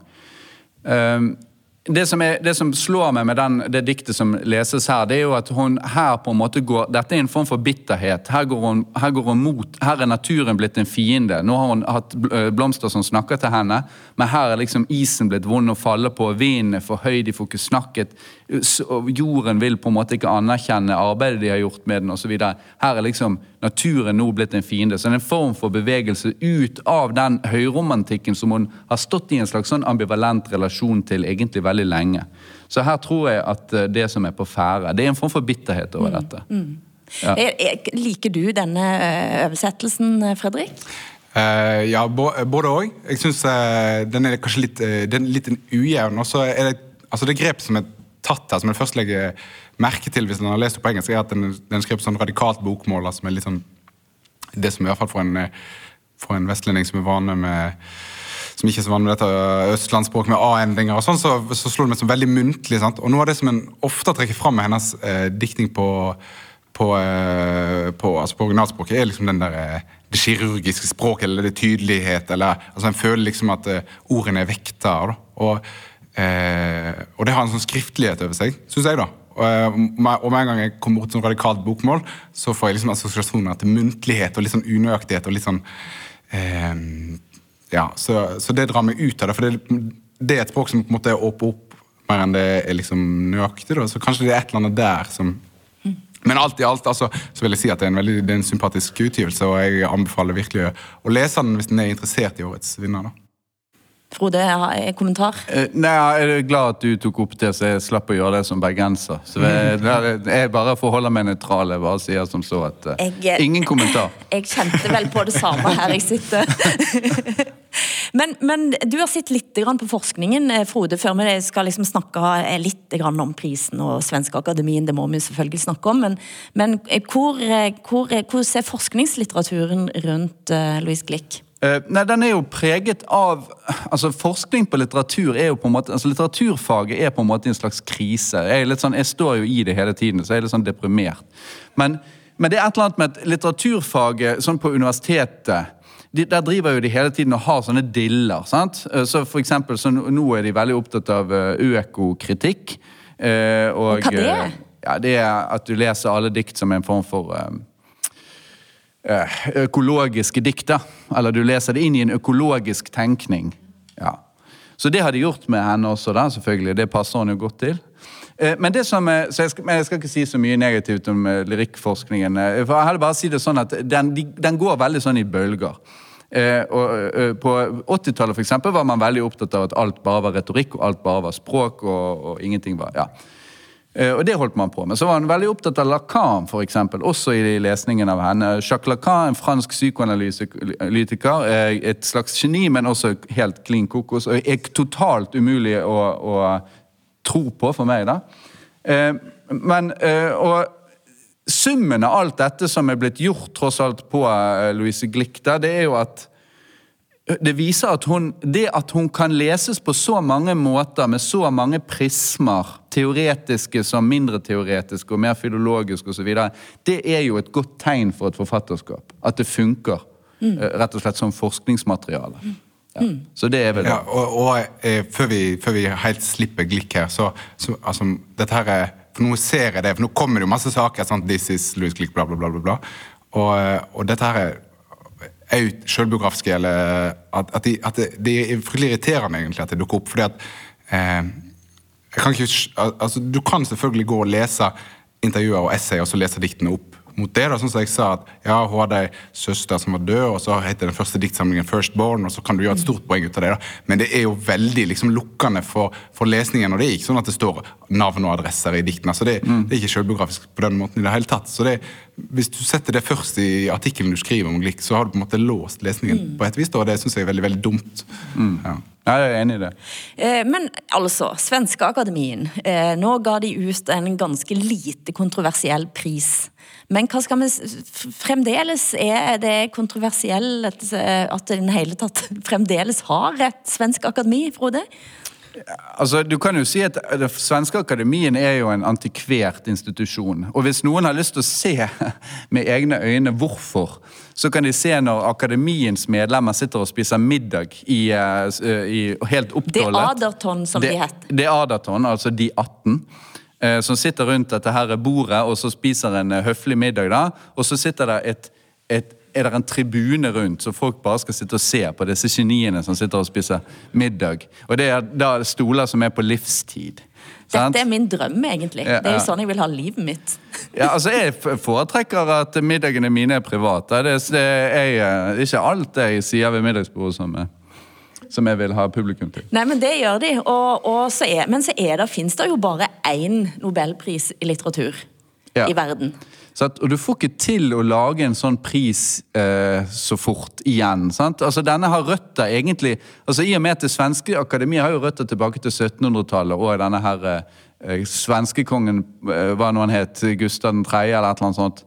Um, det som, er, det som, slår meg med den, det diktet som leses her, det er jo at hun her på en måte går Dette er en form for bitterhet. Her går hun, her går hun mot Her er naturen blitt en fiende. Nå har hun hatt eh, blomster som snakker til henne, men her er liksom isen blitt vond å falle på. Vinden er for høy, de får ikke snakket. Jorden vil på en måte ikke anerkjenne arbeidet de har gjort med den osv. Her er liksom naturen nå blitt en fiende. Så det er en form for bevegelse ut av den høyromantikken som hun har stått i en slags sånn ambivalent relasjon til egentlig veldig lenge. Så her tror jeg at eh, det som er på ferde Det er en form for bitterhet over mm, dette. Mm, mm. Ja. Liker du denne eh, oversettelsen, Fredrik? Uh, ja, både òg. Jeg syns uh, den er kanskje litt, uh, den er litt ujevn. Og så er det altså det grep som er tatt her, som jeg først legger merke til hvis man har lest det på engelsk, er at den, den er skrevet sånn radikalt bokmål. som er litt sånn Det som i hvert fall for en, for en vestlending som er vane med som ikke er så vant med dette østlandsspråket med a-endinger, og sånn, så, så slo det meg som veldig muntlig. sant? Og Noe av det som en ofte trekker fram med hennes eh, diktning på, på, eh, på, altså på originalspråket, er liksom den der, eh, det kirurgiske språket, eller det tydelighet. eller, altså En føler liksom at eh, ordene er vekta. Da. Og Eh, og det har en sånn skriftlighet over seg, syns jeg. da. Og, eh, med en gang jeg kommer bort til radikalt bokmål, så får jeg liksom assosiasjoner til muntlighet og litt sånn unøyaktighet. og litt sånn eh, ja, så, så, det drar meg ut av det. For det, det er et språk som på en måte er åpent opp mer enn det er liksom nøyaktig. Da. Så kanskje det er et eller annet der som men alt i alt altså, så vil jeg si at det er en veldig det er en sympatisk utgivelse, og jeg anbefaler virkelig å lese den hvis den er interessert i årets vinner. da. Frode, en kommentar? Eh, nei, Jeg er glad at du tok opp det, så jeg slapp å gjøre det som bergenser. Så jeg, jeg bare forholder meg nøytral. Jeg bare sier som så at uh, jeg, Ingen kommentar. *laughs* Jeg kjente vel på det samme her jeg sitter. *laughs* men, men, du har sett litt på forskningen, eh, Frode, før vi skal liksom snakke litt om prisen og Svenske Akademien. Det må vi selvfølgelig snakke om. Men, men hvor, hvor, hvor, ser forskningslitteraturen rundt Louise Glick? Uh, nei, den er jo preget av altså Forskning på litteratur er jo på en måte, altså Litteraturfaget er på en måte en slags krise. Jeg, er litt sånn, jeg står jo i det hele tiden, så jeg er litt sånn deprimert. Men, men det er et eller annet med at litteraturfaget sånn på universitetet de, der driver jo de hele tiden og har sånne diller. sant? Eh, så for eksempel, så Nå er de veldig opptatt av eh, økokritikk. og, Hva det er? Ja, Det er at du leser alle dikt som en form for Eh, økologiske dikt. Eller du leser det inn i en økologisk tenkning. Ja. Så det har de gjort med henne også, da, selvfølgelig. Det passer hun jo godt til. Eh, men som, så jeg skal, jeg skal ikke si så mye negativt om lyrikkforskningen. for jeg bare si det sånn at den, den går veldig sånn i bølger. Eh, og, på 80-tallet var man veldig opptatt av at alt bare var retorikk og alt bare var språk. og, og ingenting var, ja. Eh, og det holdt man på med. Så var han veldig opptatt av Lacan, for eksempel, også i lesningen av henne. Jacques Lacan, en fransk psykoanalytiker, er et slags geni, men også helt klin kokos. Og er totalt umulig å, å tro på for meg, da. Eh, men, eh, og summen av alt dette som er blitt gjort tross alt på Louise Glick, det er jo at det viser at hun, det at hun kan leses på så mange måter, med så mange prismer, teoretiske som mindre teoretiske og mer filologiske osv., det er jo et godt tegn for et forfatterskap. At det funker. Mm. Rett og slett som forskningsmateriale. Ja. Mm. Så det er vel ja, Og, og eh, før, vi, før, vi, helt slipper Glikk her, så, så altså, dette her er, For nå ser jeg det, for nå kommer det jo masse saker. Sant? This is Louis Glick, bla, bla, bla. bla. Og, eh, og dette her er sjølbiografiske, eller at, at, de, at det, er fryktelig irriterende egentlig at det dukker opp. fordi at eh, kan ikke, altså, Du kan selvfølgelig gå og lese intervjuer og essay og så lese diktene opp mot det. da, sånn som jeg sa at ja, Hun hadde ei søster som var død, og så heter den første diktsamlingen 'Firstborn'. og så kan du gjøre et stort poeng ut av det. da, Men det er jo veldig liksom lukkende for, for lesningen. og Det er ikke sånn at det står navn og adresser i diktene. så Det, mm. det er ikke selvbiografisk på den måten i det hele tatt. så det, Hvis du setter det først i artikkelen du skriver om Glick, så har du på en måte låst lesningen mm. på et vis. da, og Det syns jeg er veldig veldig dumt. Mm. Ja. Jeg er enig i det. Eh, men altså, Svenskeakademien. Eh, nå ga de ut en ganske lite kontroversiell pris men hva skal vi Fremdeles er det kontroversielt at den hele tatt *laughs* fremdeles har et svensk akademi, Frode? Altså, du kan jo si at Det svenske akademien er jo en antikvert institusjon. Og hvis noen har lyst til å se *laughs* med egne øyne hvorfor, så kan de se når akademiens medlemmer sitter og spiser middag i, eh, i helt oppdålet. Det Aderton, som det, de het. Det er Aderton, altså de 18. eh, Som sitter rundt dette her bordet og så spiser en eh, høflig middag. da, Og så sitter det et, et er det en tribune rundt, så folk bare skal sitte og se på disse geniene som sitter og spiser middag. Og det er da stoler som er på livstid. sant? Dette er min drøm, egentlig. Ja, Det er jo sånn jeg vil ha livet mitt. *laughs* Ja, altså Jeg foretrekker at middagene mine er private. Det, det er jeg, ikke alt jeg sier ved middagsbordet som, er- som jeg vil ha publikum til. Nei, men det gjør de. Og, og så er, men så er det, finnes det jo bare én nobelpris i litteratur Ja. i verden. Så at, og du får ikke til å lage en sånn pris eh, så fort igjen. sant? Altså Denne har røtter egentlig altså I og med at det svenske akademiet har jo røtter tilbake til 1700-tallet og denne her eh, svenskekongen, eh, hva nå han het, Gustav 3. eller et eller annet sånt,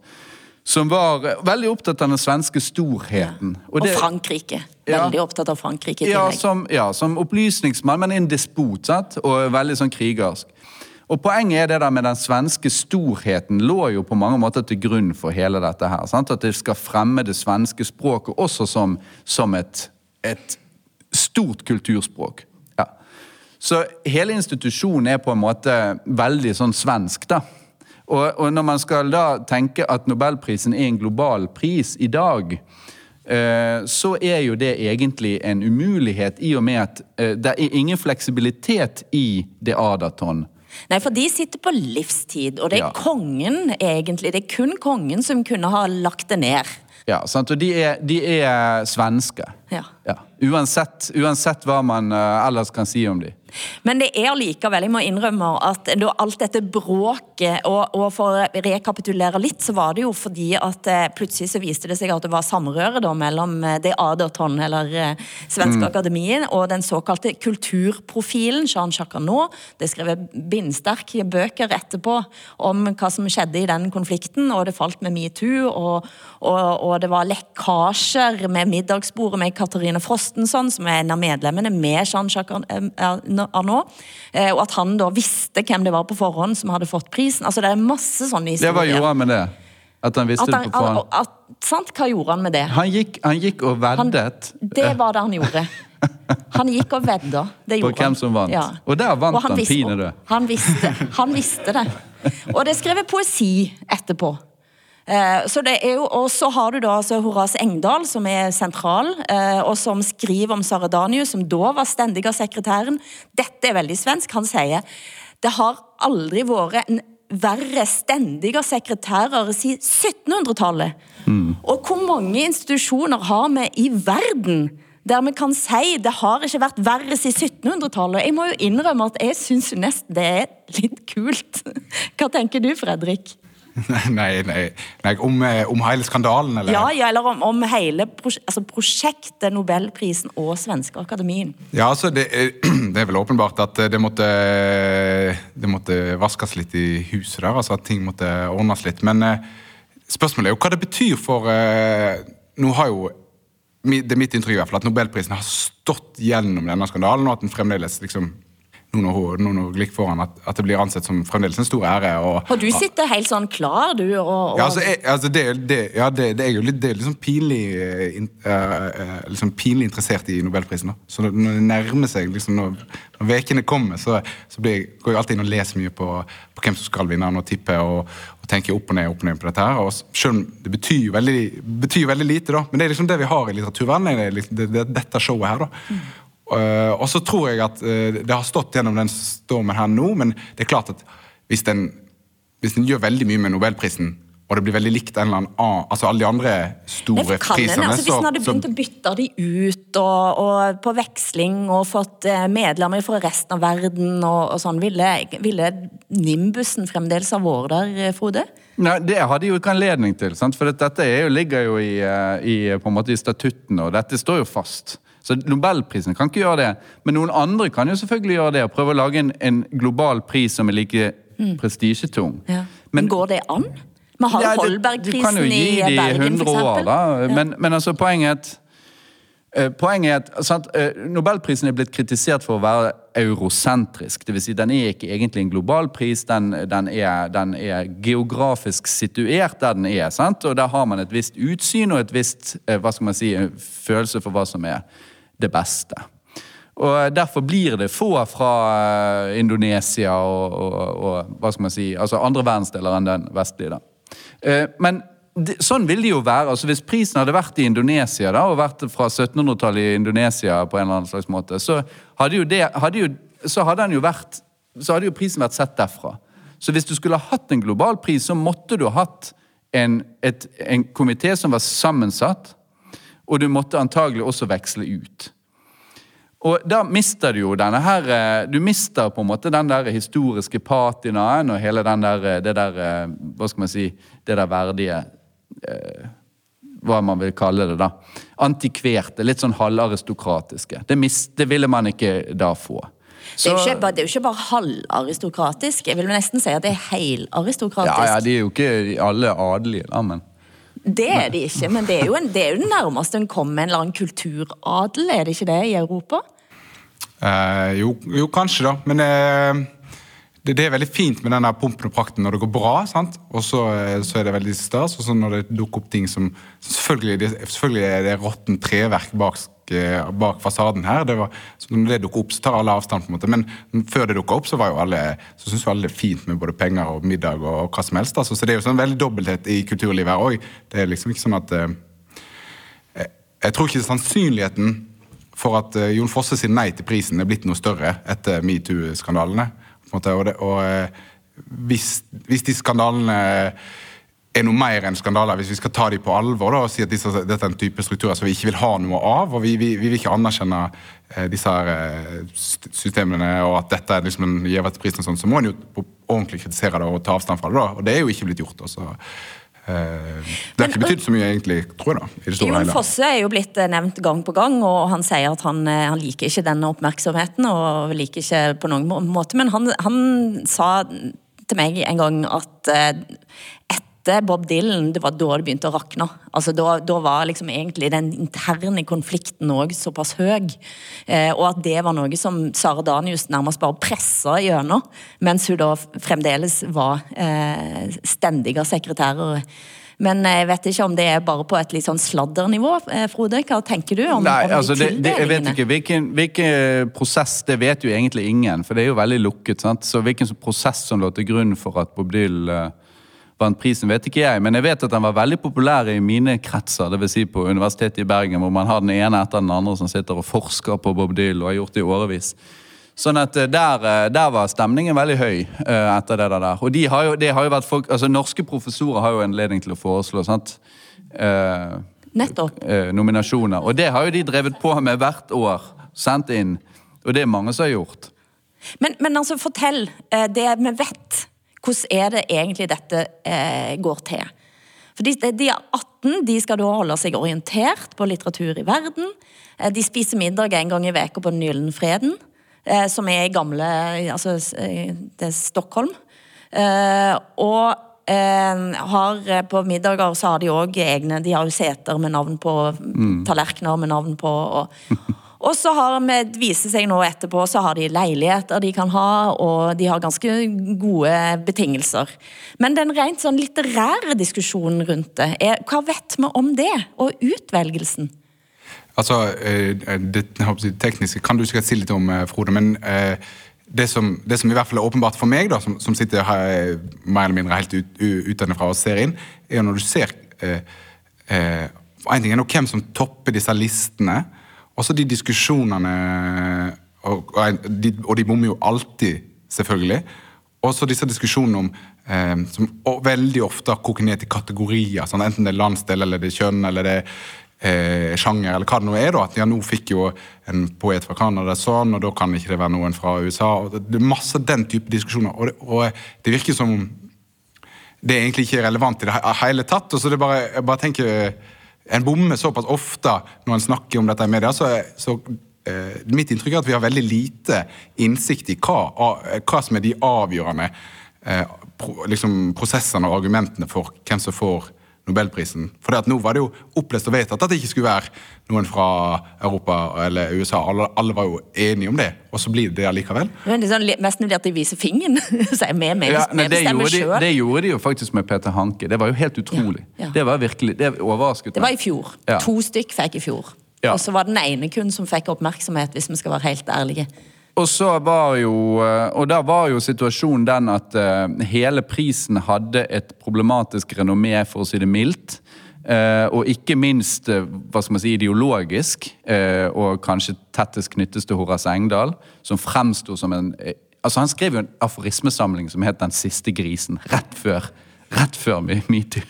som var eh, veldig opptatt av den svenske storheten. Og, det- Frankrike. Ja. Veldig opptatt av Frankrike ja som, ja, som opplysningsmann, men en despot, sant? og veldig sånn krigersk. Og Poenget er det der med den svenske storheten lå jo på mange måter til grunn for hele dette her. Sant? At det skal fremme det svenske språket også som, som et, et stort kulturspråk. Ja. Så hele institusjonen er på en måte veldig sånn svensk, da. Og, og når man skal da tenke at nobelprisen er en global pris i dag, så er jo det egentlig en umulighet i og med at eh, det er ingen fleksibilitet i det Adaton. Nei, for de sitter på livstid, og det er Ja. kongen egentlig. Det er kun kongen som kunne ha lagt det ned. Ja, sant? Og de er, de er svenske. Ja. Ja. Uansett, uansett hva man eh, ellers kan si om dem. Men det er likevel, jeg må innrømme at da alt dette bråket, og, og for å rekapitulere litt, så var det jo fordi at eh, plutselig så viste det seg at det var samrøre da mellom eh, det Aderton, eller Svenske Akademien, og den såkalte kulturprofilen, Jean Jacquarnaud. Det er skrevet bindsterke bøker etterpå om hva som skjedde i den konflikten, og det falt med metoo, og, og, og det var lekkasjer med middagsbordet med Katarina Frostenson, som er en av medlemmene med Jean-Jacques Arnault, og at han da visste hvem det var på forhånd som hadde fått prisen. Altså det er masse sånne Det historier. Hva gjorde han med det? At han visste At det på forhånd? at, sant, hva gjorde han med det? Han gikk, han gikk og Han, veddet. det var det han gjorde. Han gikk og vedda. Det *laughs* På hvem som vant. Og der vant han han pinadø. Han visste, han visste det. Og det er skrevet poesi etterpå. Eh, Så det er jo, og så har du da altså Horace Engdahl, som er sentral, eh, og som skriver om Saradanius, som da var stendig av sekretæren. Dette er veldig svensk. Han sier det har aldri vært en verre stendige sekretærer siden 1700-tallet. Og hvor mange institusjoner har vi i verden der vi kan si det har ikke vært verre siden 1700-tallet? Jeg må jo innrømme at jeg syns nesten det er litt kult. *laughs* Hva tenker du, Fredrik? *laughs* Nei, nei, nei om, eh, om hele skandalen, eller? Ja, ja eller om, om hele prosje altså prosjektet Nobelprisen og Svenske Akademien. Ja, altså, det, er, *clears throat* det er vel åpenbart at det måtte, det måtte vaskes litt i huset der. altså At ting måtte ordnes litt. Men eh, spørsmålet er jo hva det betyr for eh, Nå har jo Det er mitt inntrykk i hvert fall at Nobelprisen har stått gjennom denne skandalen, og at den fremdeles liksom nå når, hun- nå når Glick får at, at det blir ansett som fremdeles en stor ære. Og, Og du sitter helt sånn klar, du, og, og ja, altså, jeg, altså det, det, ja, det, det er jo litt, det er liksom pinlig, eh, in, eh, liksom pinlig interessert i Nobelprisen. Da. Så når det nærmer seg, liksom når, vekene kommer, så, så blir, jeg- går jeg alltid inn og leser mye på, på hvem som skal vinne, og tipper og, og tenker opp og ned opp og ned på dette. her. Og selv om det betyr veldig, betyr veldig lite, da. Men det er liksom det vi har i litteraturverdenen. Det det, det, dette showet her, da. Eh, og så tror jeg at eh, det har stått gjennom den stormen her nå, men det er klart at hvis den, hvis den gjør veldig mye med Nobelprisen, og det blir veldig likt en eller annen annen, altså alle de andre store Nei, prisene, altså, Hvis en hadde så, begynt å bytte de ut og, og på veksling og fått eh, medlemmer fra resten av verden, og, og sånn, ville, ville Nimbusen fremdeles ha vært der, eh, Frode? Nei, Det hadde jo ikke anledning til. Sant? For dette er jo, ligger jo i, eh, i, på en måte i statuttene, og dette står jo fast. Så Nobelprisen kan ikke gjøre det. Men noen andre kan jo selvfølgelig gjøre det. og Prøve å lage en, en global pris som er like prestisjetung. Ja. Men, går det an? Vi har Ja, Holbergprisen i Bergen, 100 år, da. Ja. Men, men altså, poenget Eh, Poenget er at sant, eh, Nobelprisen er blitt kritisert for å være eurosentrisk. Det vil si, den er ikke egentlig en global pris, den, den, er, den er geografisk situert der den er. sant? Og der har man et visst utsyn og et visst eh, hva skal man si, følelse for hva som er det beste. Og Derfor blir det få fra eh, Indonesia og, og, og hva skal man si, altså andre verdensdeler enn den vestlige. da. Eh, Men sånn vil det jo være. altså Hvis prisen hadde vært i Indonesia da, og vært fra 1700-tallet i Indonesia, på en eller annen slags måte, så hadde jo, det, hadde jo, så hadde den jo vært, så hadde jo prisen vært sett derfra. Så hvis du skulle ha hatt en global pris, så måtte du ha hatt en, et, en komité som var sammensatt, og du måtte antagelig også veksle ut. Og da mister du jo denne her eh, Du mister på en måte den der historiske patinaen og hele den der, eh, det der eh, Hva skal man si Det der verdige Hva man vil kalle det, da. Antikverte. Litt sånn halvaristokratiske. Det, det ville man ikke da få. Det er, ikke, det er jo ikke bare halvaristokratisk. Jeg vil nesten si at det er helaristokratisk. ja, ja, de er jo ikke alle adelige, da, men Det er de ikke, men det er jo, en, det er jo det nærmeste en kommer en eller annen kulturadel, er det ikke det, i Europa? Eh, jo, jo, kanskje, da. Men eh, det, det er veldig fint med denne pumpen og prakten når det går bra. sant? Og så, eh, så er det veldig stas. Og så når det dukker opp ting som Selvfølgelig, det, selvfølgelig er det råttent treverk bak, eh, bak fasaden her. Det var, når det dukker opp, så tar alle avstand. på en måte. Men før det dukka opp, så var jo alle, så syntes jo alle det er fint med både penger og middag og, og hva som helst. Altså. Så det er jo sånn veldig dobbelthet i kulturlivet her òg. Det er liksom ikke sånn at eh, jeg, jeg tror ikke sannsynligheten for at eh, Jon Fosse sin nei til prisen er blitt noe større etter metoo-skandalene. Måte, Og, det, og eh, hvis, hvis de skandalene er noe mer enn skandaler, hvis vi skal ta dem på alvor da, og si at disse, dette er en type strukturer som vi ikke vil ha noe av, og vi, vi, vi vil ikke anerkjenne eh, disse her, eh, systemene, og at dette er liksom en gjeverprisen, sånn, så må en jo ordentlig kritisere det og ta avstand fra det. da, Og det er jo ikke blitt gjort. også. Eh, det har ikke betydd så mye, egentlig, tror jeg. da, i det store Jon. Fosse er jo blitt eh, nevnt gang på gang, og han sier at han, eh, han liker ikke denne oppmerksomheten, og liker ikke på noen måte, men han, han sa til meg en gang at eh, etter Bob Dylan, det var da det begynte å rakne. Altså da, da var liksom egentlig den interne konflikten òg såpass høy, eh, og at det var noe som Sara Danius nærmest bare pressa gjennom, mens hun da fremdeles var eh, stendige sekretærer. Men jeg vet ikke om det er bare på et litt sånn sladdernivå. Eh, Frode, hva tenker du om, Nei, om de altså det, det, jeg vet ikke. Hvilken, hvilken prosess, det vet jo egentlig ingen. For det er jo veldig lukket. sant? Så hvilken prosess som lå til grunn for at Bob Dylan eh, vant prisen, vet ikke jeg. Men jeg vet at den var veldig populær i mine kretser, dvs. Si på Universitetet i Bergen, hvor man har den ene etter den andre som sitter og forsker på Bob Dylan, og har gjort det i årevis. Sånn at eh, der, eh, der var stemningen veldig høy eh, etter det der. Og de har jo, de har jo vært folk, altså Norske professorer har jo en anledning til å foreslå sant? Eh, Nettopp. eh, nominasjoner. Og det har jo de drevet på med hvert år. Sendt inn. Og det er mange som har gjort. Men, men altså, fortell det vi vet. Hvordan er det egentlig dette eh, går til? For de, de er 18, de skal da holde seg orientert på litteratur i verden. Eh, de spiser middag en gang i veka på Den gylne freden, eh, som er i gamle altså, eh, det er Stockholm. Eh, og eh, har på middager så har de òg egne De har jo seter med navn på, tallerkener med navn på. og og så har vi, det viser seg nå etterpå, så har de leiligheter de kan ha, og de har ganske gode betingelser. Men den rent sånn litterære diskusjonen rundt det, er, hva vet vi om det? Og utvelgelsen? Altså, det, det jeg håper å si, tekniske kan du sikkert si litt om, eh, Frode, men eh, det som, det som i hvert fall er åpenbart for meg, da, som, som sitter her eh, mer eller mindre helt ut, utenfra og ser inn, er når du ser eh, eh, ting er nå hvem som topper disse listene, også de diskusjonene og, og, de, og de bommer jo alltid, selvfølgelig. Også disse diskusjonene om eh, som veldig ofte koker ned til kategorier, sånn, enten det er landsdel, eller det er kjønn, eller det er eh, sjanger, eller hva det nå er. da, at ja, Nå fikk jo en poet fra Canada sånn, og da kan ikke det være noen fra USA. og Det, er masse den type diskusjoner. Og det, og det virker som det er egentlig ikke relevant i det hele tatt. og så det bare, jeg bare tenker, En bommer såpass ofte når en snakker om dette i media. så, så eh, Mitt inntrykk er at vi har veldig lite innsikt i hva, a- hva som er de avgjørende eh, pro, liksom prosessene og argumentene for hvem som får Nobelprisen. For det at nå var det jo opplest og vedtatt at det ikke skulle være noen fra Europa eller USA. Alle, alle var jo enige om det, og så blir det det allikevel. Men det er sånn, mest nødvendig at de viser fingeren. *laughs* Så er vi, med, Ja, nei, det, gjorde de, det gjorde de jo faktisk med Peter Hanke. Det var jo helt utrolig. Ja, ja. Det var virkelig, det overrasket Det var i fjor. To stykk fikk i fjor. Og så var den ene kun som fikk oppmerksomhet, hvis vi skal være helt ærlige. Og så var jo, eh, og da var jo situasjonen den at eh, hele prisen hadde et problematisk renommé, for å si det mildt. Eh, og ikke minst hva skal man si, ideologisk, og kanskje tettest knyttes til Horace Engdahl, som fremsto som en Altså Han skrev jo en aforismesamling som het Den siste grisen, rett før, rett før me- metoo.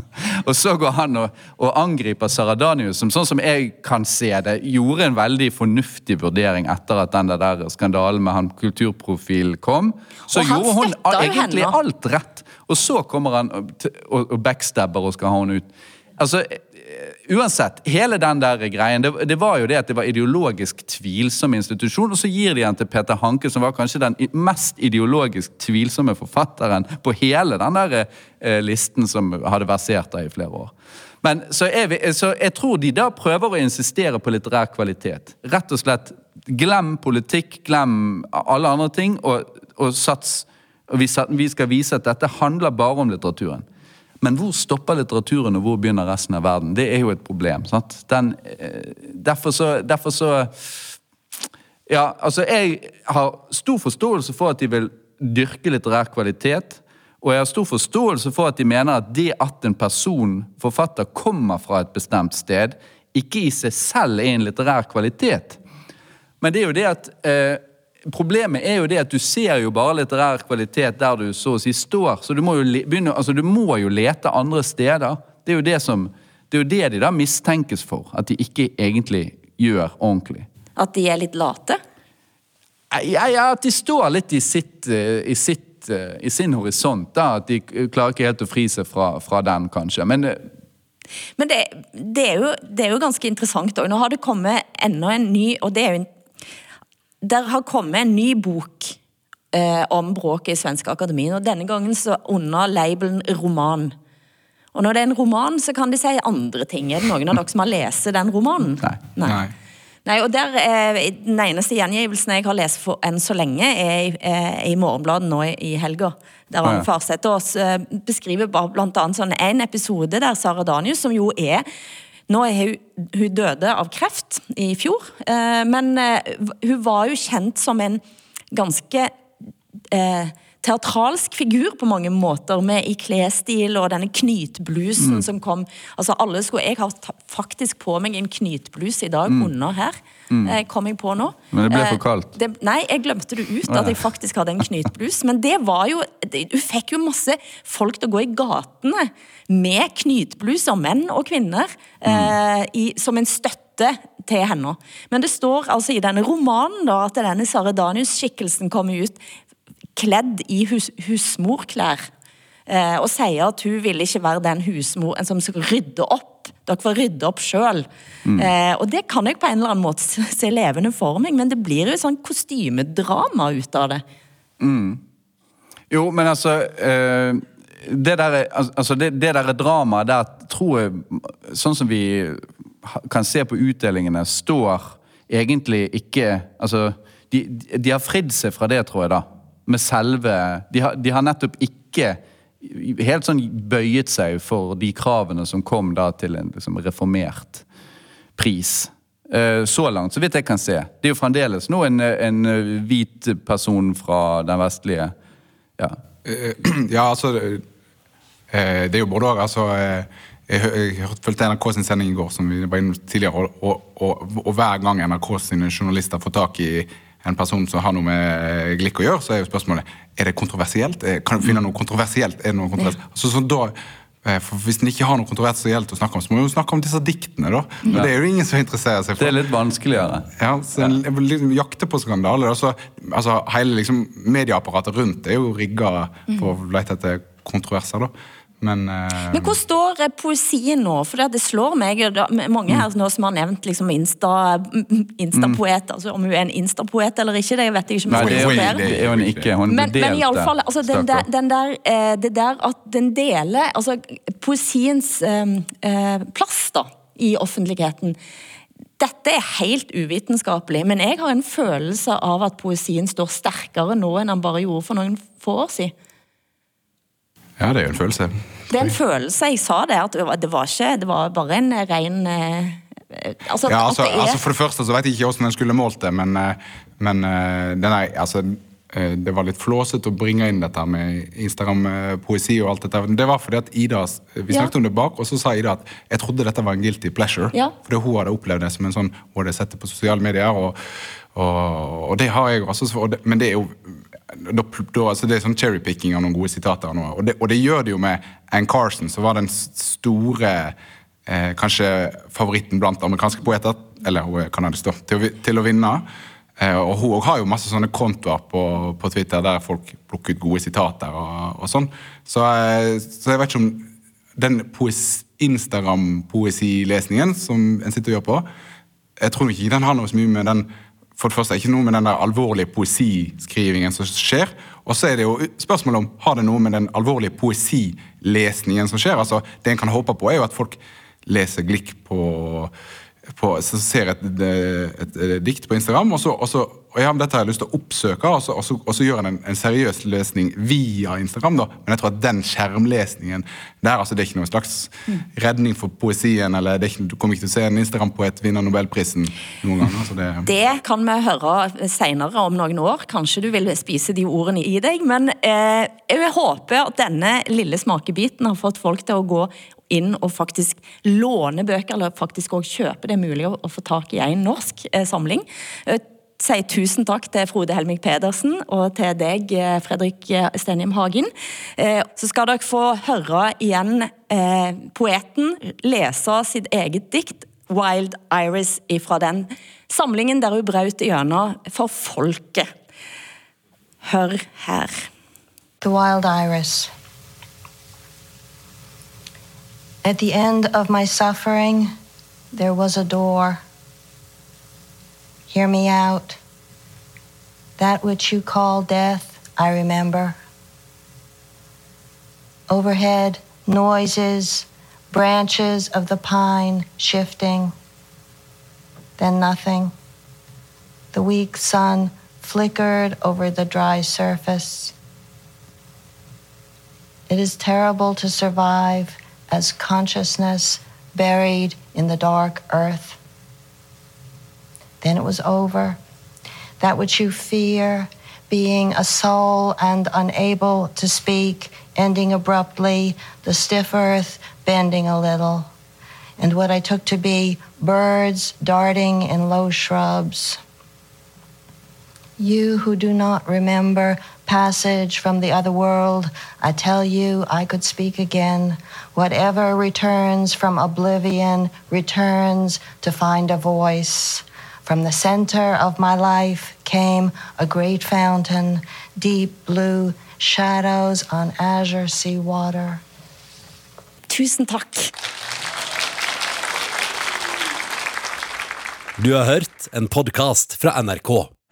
*laughs* og så går han og, og angriper Saradanius, som sånn som jeg kan se det, gjorde en veldig fornuftig vurdering etter at den der skandalen med han kulturprofil kom. Så gjorde hun egentlig henne. alt rett. Og så kommer han og, og, backstabber og skal ha henne ut. Altså, Uansett, hele den der greien, det, det var jo det at det var ideologisk tvilsom institusjon, og så gir de den til Peter Hanke, som var kanskje den mest ideologisk tvilsomme forfatteren på hele den der eh, listen som hadde versert der i flere år. Men så vil- så jeg tror de da prøver å insistere på litterær kvalitet. Rett og slett glem politikk, glem alle andre ting, og, og sats og vi, vi skal vise at dette handler bare om litteraturen. Men hvor stopper litteraturen, og hvor begynner resten av verden? Det er jo et problem. Den, eh, derfor så, derfor så Ja, altså, jeg har stor forståelse for at de vil dyrke litterær kvalitet. Og jeg har stor forståelse for at de mener at det at en person, forfatter, kommer fra et bestemt sted, ikke i seg selv er en litterær kvalitet. Men det er jo det at eh, Problemet er jo det at du ser jo bare litterær kvalitet der du så å si står. Så du må jo, begynne, altså, du må jo lete andre steder. Det er jo det som det er jo det de da mistenkes for. At de ikke egentlig gjør ordentlig. At de er litt late. Ja, ja, at de står litt i, sitt, eh, i, sitt, eh, i sin horisont. da, At de klarer ikke helt å fri seg fra, fra den, kanskje. Men eh, Men det, det, er jo, det er jo ganske interessant. Og nå har det kommet enda en ny og det er jo en, Der har kommet en ny bok eh, om bråket i Svenske Akademien, og denne gangen så under labelen roman. Og når det er en roman, så kan de si andre ting. Er det noen av dere som har lest den romanen? Nei. Nei. Nei, og der, eh, Den eneste gjengivelsen jeg har lest for enn så lenge, er i, eh, i Morgenbladet nå i, i helga. Der han. Farseth oss eh, beskriver bl.a. sånn en episode der Sara Danius, som jo er Nå er hun, hun døde av kreft i fjor, eh, men eh, hun var jo kjent som en ganske eh, teatralsk figur på mange måter, med i klesstil og denne knytblusen Mm. som kom. Altså alle skulle, Jeg har faktisk på meg en knytbluse i dag under her, eh, kom jeg på nå. Mm. Men det ble for Eh, kaldt. Det, nei, jeg glemte det ut, at jeg faktisk hadde en knytblus. Men det var jo Du fikk jo masse folk til å gå i gatene med knytbluser, menn og kvinner, eh, i, som en støtte til henne. Men det står altså i denne romanen da, at denne Saradanius-skikkelsen kommer ut kledd i hus, husmorklær. Eh, og sier at hun vil ikke være den husmoren som skal rydde opp. Dere får rydde opp sjøl. Eh, og det kan jeg på en eller annen måte se levende for meg, men det blir jo sånn kostymedrama ut av det. Jo, men altså eh, Det der, altså det, det der dramaet der tror jeg, sånn som vi kan se på utdelingene, står egentlig ikke Altså, de, de har fridd seg fra det, tror jeg, da. Med selve De har, de har nettopp ikke helt sånn bøyet seg for de kravene som kom da til en liksom, reformert pris. Eh, Så langt, så vidt jeg kan se. Det er jo fremdeles nå en, en hvit person fra den vestlige ja. Eh, *clears throat* Ja, altså eh, Det er jo både òg. Altså, jeg fulgte NRK sin sending i går, som vi var innom tidligere, og, og, og, og hver gang NRK sine journalister får tak i en person som har noe med glikk å gjøre, så er jo spørsmålet er det kontroversielt. Eh, Kan du finne noe kontroversielt? Er det noe kontroversielt? Ja. så da, eh, for Hvis en ikke har noe kontroversielt å snakke om, så må vi jo snakke om disse diktene. da. Og Det er jo ingen som interesserer seg for Det er litt vanskeligere. ja, så en vil liksom jakte på skandaler. Så, altså, hele liksom, medieapparatet rundt er jo rigga for å lete etter kontroverser. da. Men, uh, Men hvor står eh, poesien nå? For det slår meg, mange her nå som har nevnt liksom Insta, Insta-poet, altså om hun er en Insta-poet eller ikke, det vet jeg ikke. Nei, det er, er. det er hun ikke. Hun Men, men i alle fall, altså, den der, den der, eh, det der at den deler altså, poesiens eh, plass da, i offentligheten. Dette er helt uvitenskapelig, men jeg har en følelse av at poesien står sterkere nå enn han bare gjorde for noen få år siden. Ja, det er jo en følelse. Det er en følelse, jeg sa det, at det var, ikke, det var bare en ren eh, Altså, Ja, altså, det er, altså For det første så vet jeg ikke hvordan en skulle målt det, men, eh, men denne, er, altså, eh, det var litt flåsete å bringe inn dette med Instagram-poesi og alt dette. Det var fordi at Ida Vi Ja. snakket om det bak, og så sa Ida at jeg trodde dette var en guilty pleasure. Ja. Fordi hun hadde opplevd det som en sånn Hun hadde sett det på sosiale medier, og, og, og det har jeg også. Og det, men det er jo da, da, altså det er sånn cherrypicking av noen gode sitater nå. Og det, og det gjør det jo med Ann Carson, som var den store eh, Kanskje favoritten blant amerikanske poeter, eller hun er kanadisk, da, til, å til å vinne. Eh, og hun har jo masse sånne kontoer på, på Twitter der folk plukker ut gode sitater og, og sånn. Så, eh, så jeg vet ikke om den Instagram-poesilesningen som en sitter og gjør på, jeg tror ikke den har noe så mye med den for det første er ikke noe med den der alvorlige poesiskrivingen som skjer. Og så er det jo spørsmålet om har det noe med den alvorlige poesilesningen som skjer. altså Det en kan håpe på, er jo at folk leser Glick på, på så ser et, et, et dikt på Instagram, og så, og så og ja, dette har jeg lyst til å oppsøke, og så, og så, og så gjør en en, seriøs løsning via Instagram. da, Men jeg tror at den skjermlesningen der, altså det er ikke noen slags redning for poesien. eller det er ikke, Du kommer ikke til å se en Instagram-poet vinne Nobelprisen noen gang. altså det... Det kan vi høre senere om noen år. Kanskje du vil spise de ordene i deg. Men eh, jeg håper at denne lille smakebiten har fått folk til å gå inn og faktisk låne bøker, eller faktisk også kjøpe. Det er mulig å, få tak i en norsk eh, samling. Jeg sier tusen takk til Frode Helmik Pedersen og til deg, eh, Fredrik eh, Stenhjem Hagen. Eh, Så skal dere få høre igjen eh, poeten lese sitt eget dikt, Wild Iris, fra den samlingen der hun brøt gjennom for folket. Hør her. The Wild Iris. At the end of my suffering, there was a door. Hear me out. That which you call death, I remember. Overhead, noises, branches of the pine shifting. Then nothing. The weak sun flickered over the dry surface. It is terrible to survive as consciousness buried in the dark earth. Then it was over. That which you fear, being a soul and unable to speak, ending abruptly, the stiff earth bending a little, and what I took to be birds darting in low shrubs. You who do not remember passage from the other world, I tell you I could speak again. Whatever returns from oblivion returns to find a voice. From the center of my life came a great fountain, deep blue shadows on azure sea water. Tusen takk. Du har hørt en podkast fra NRK.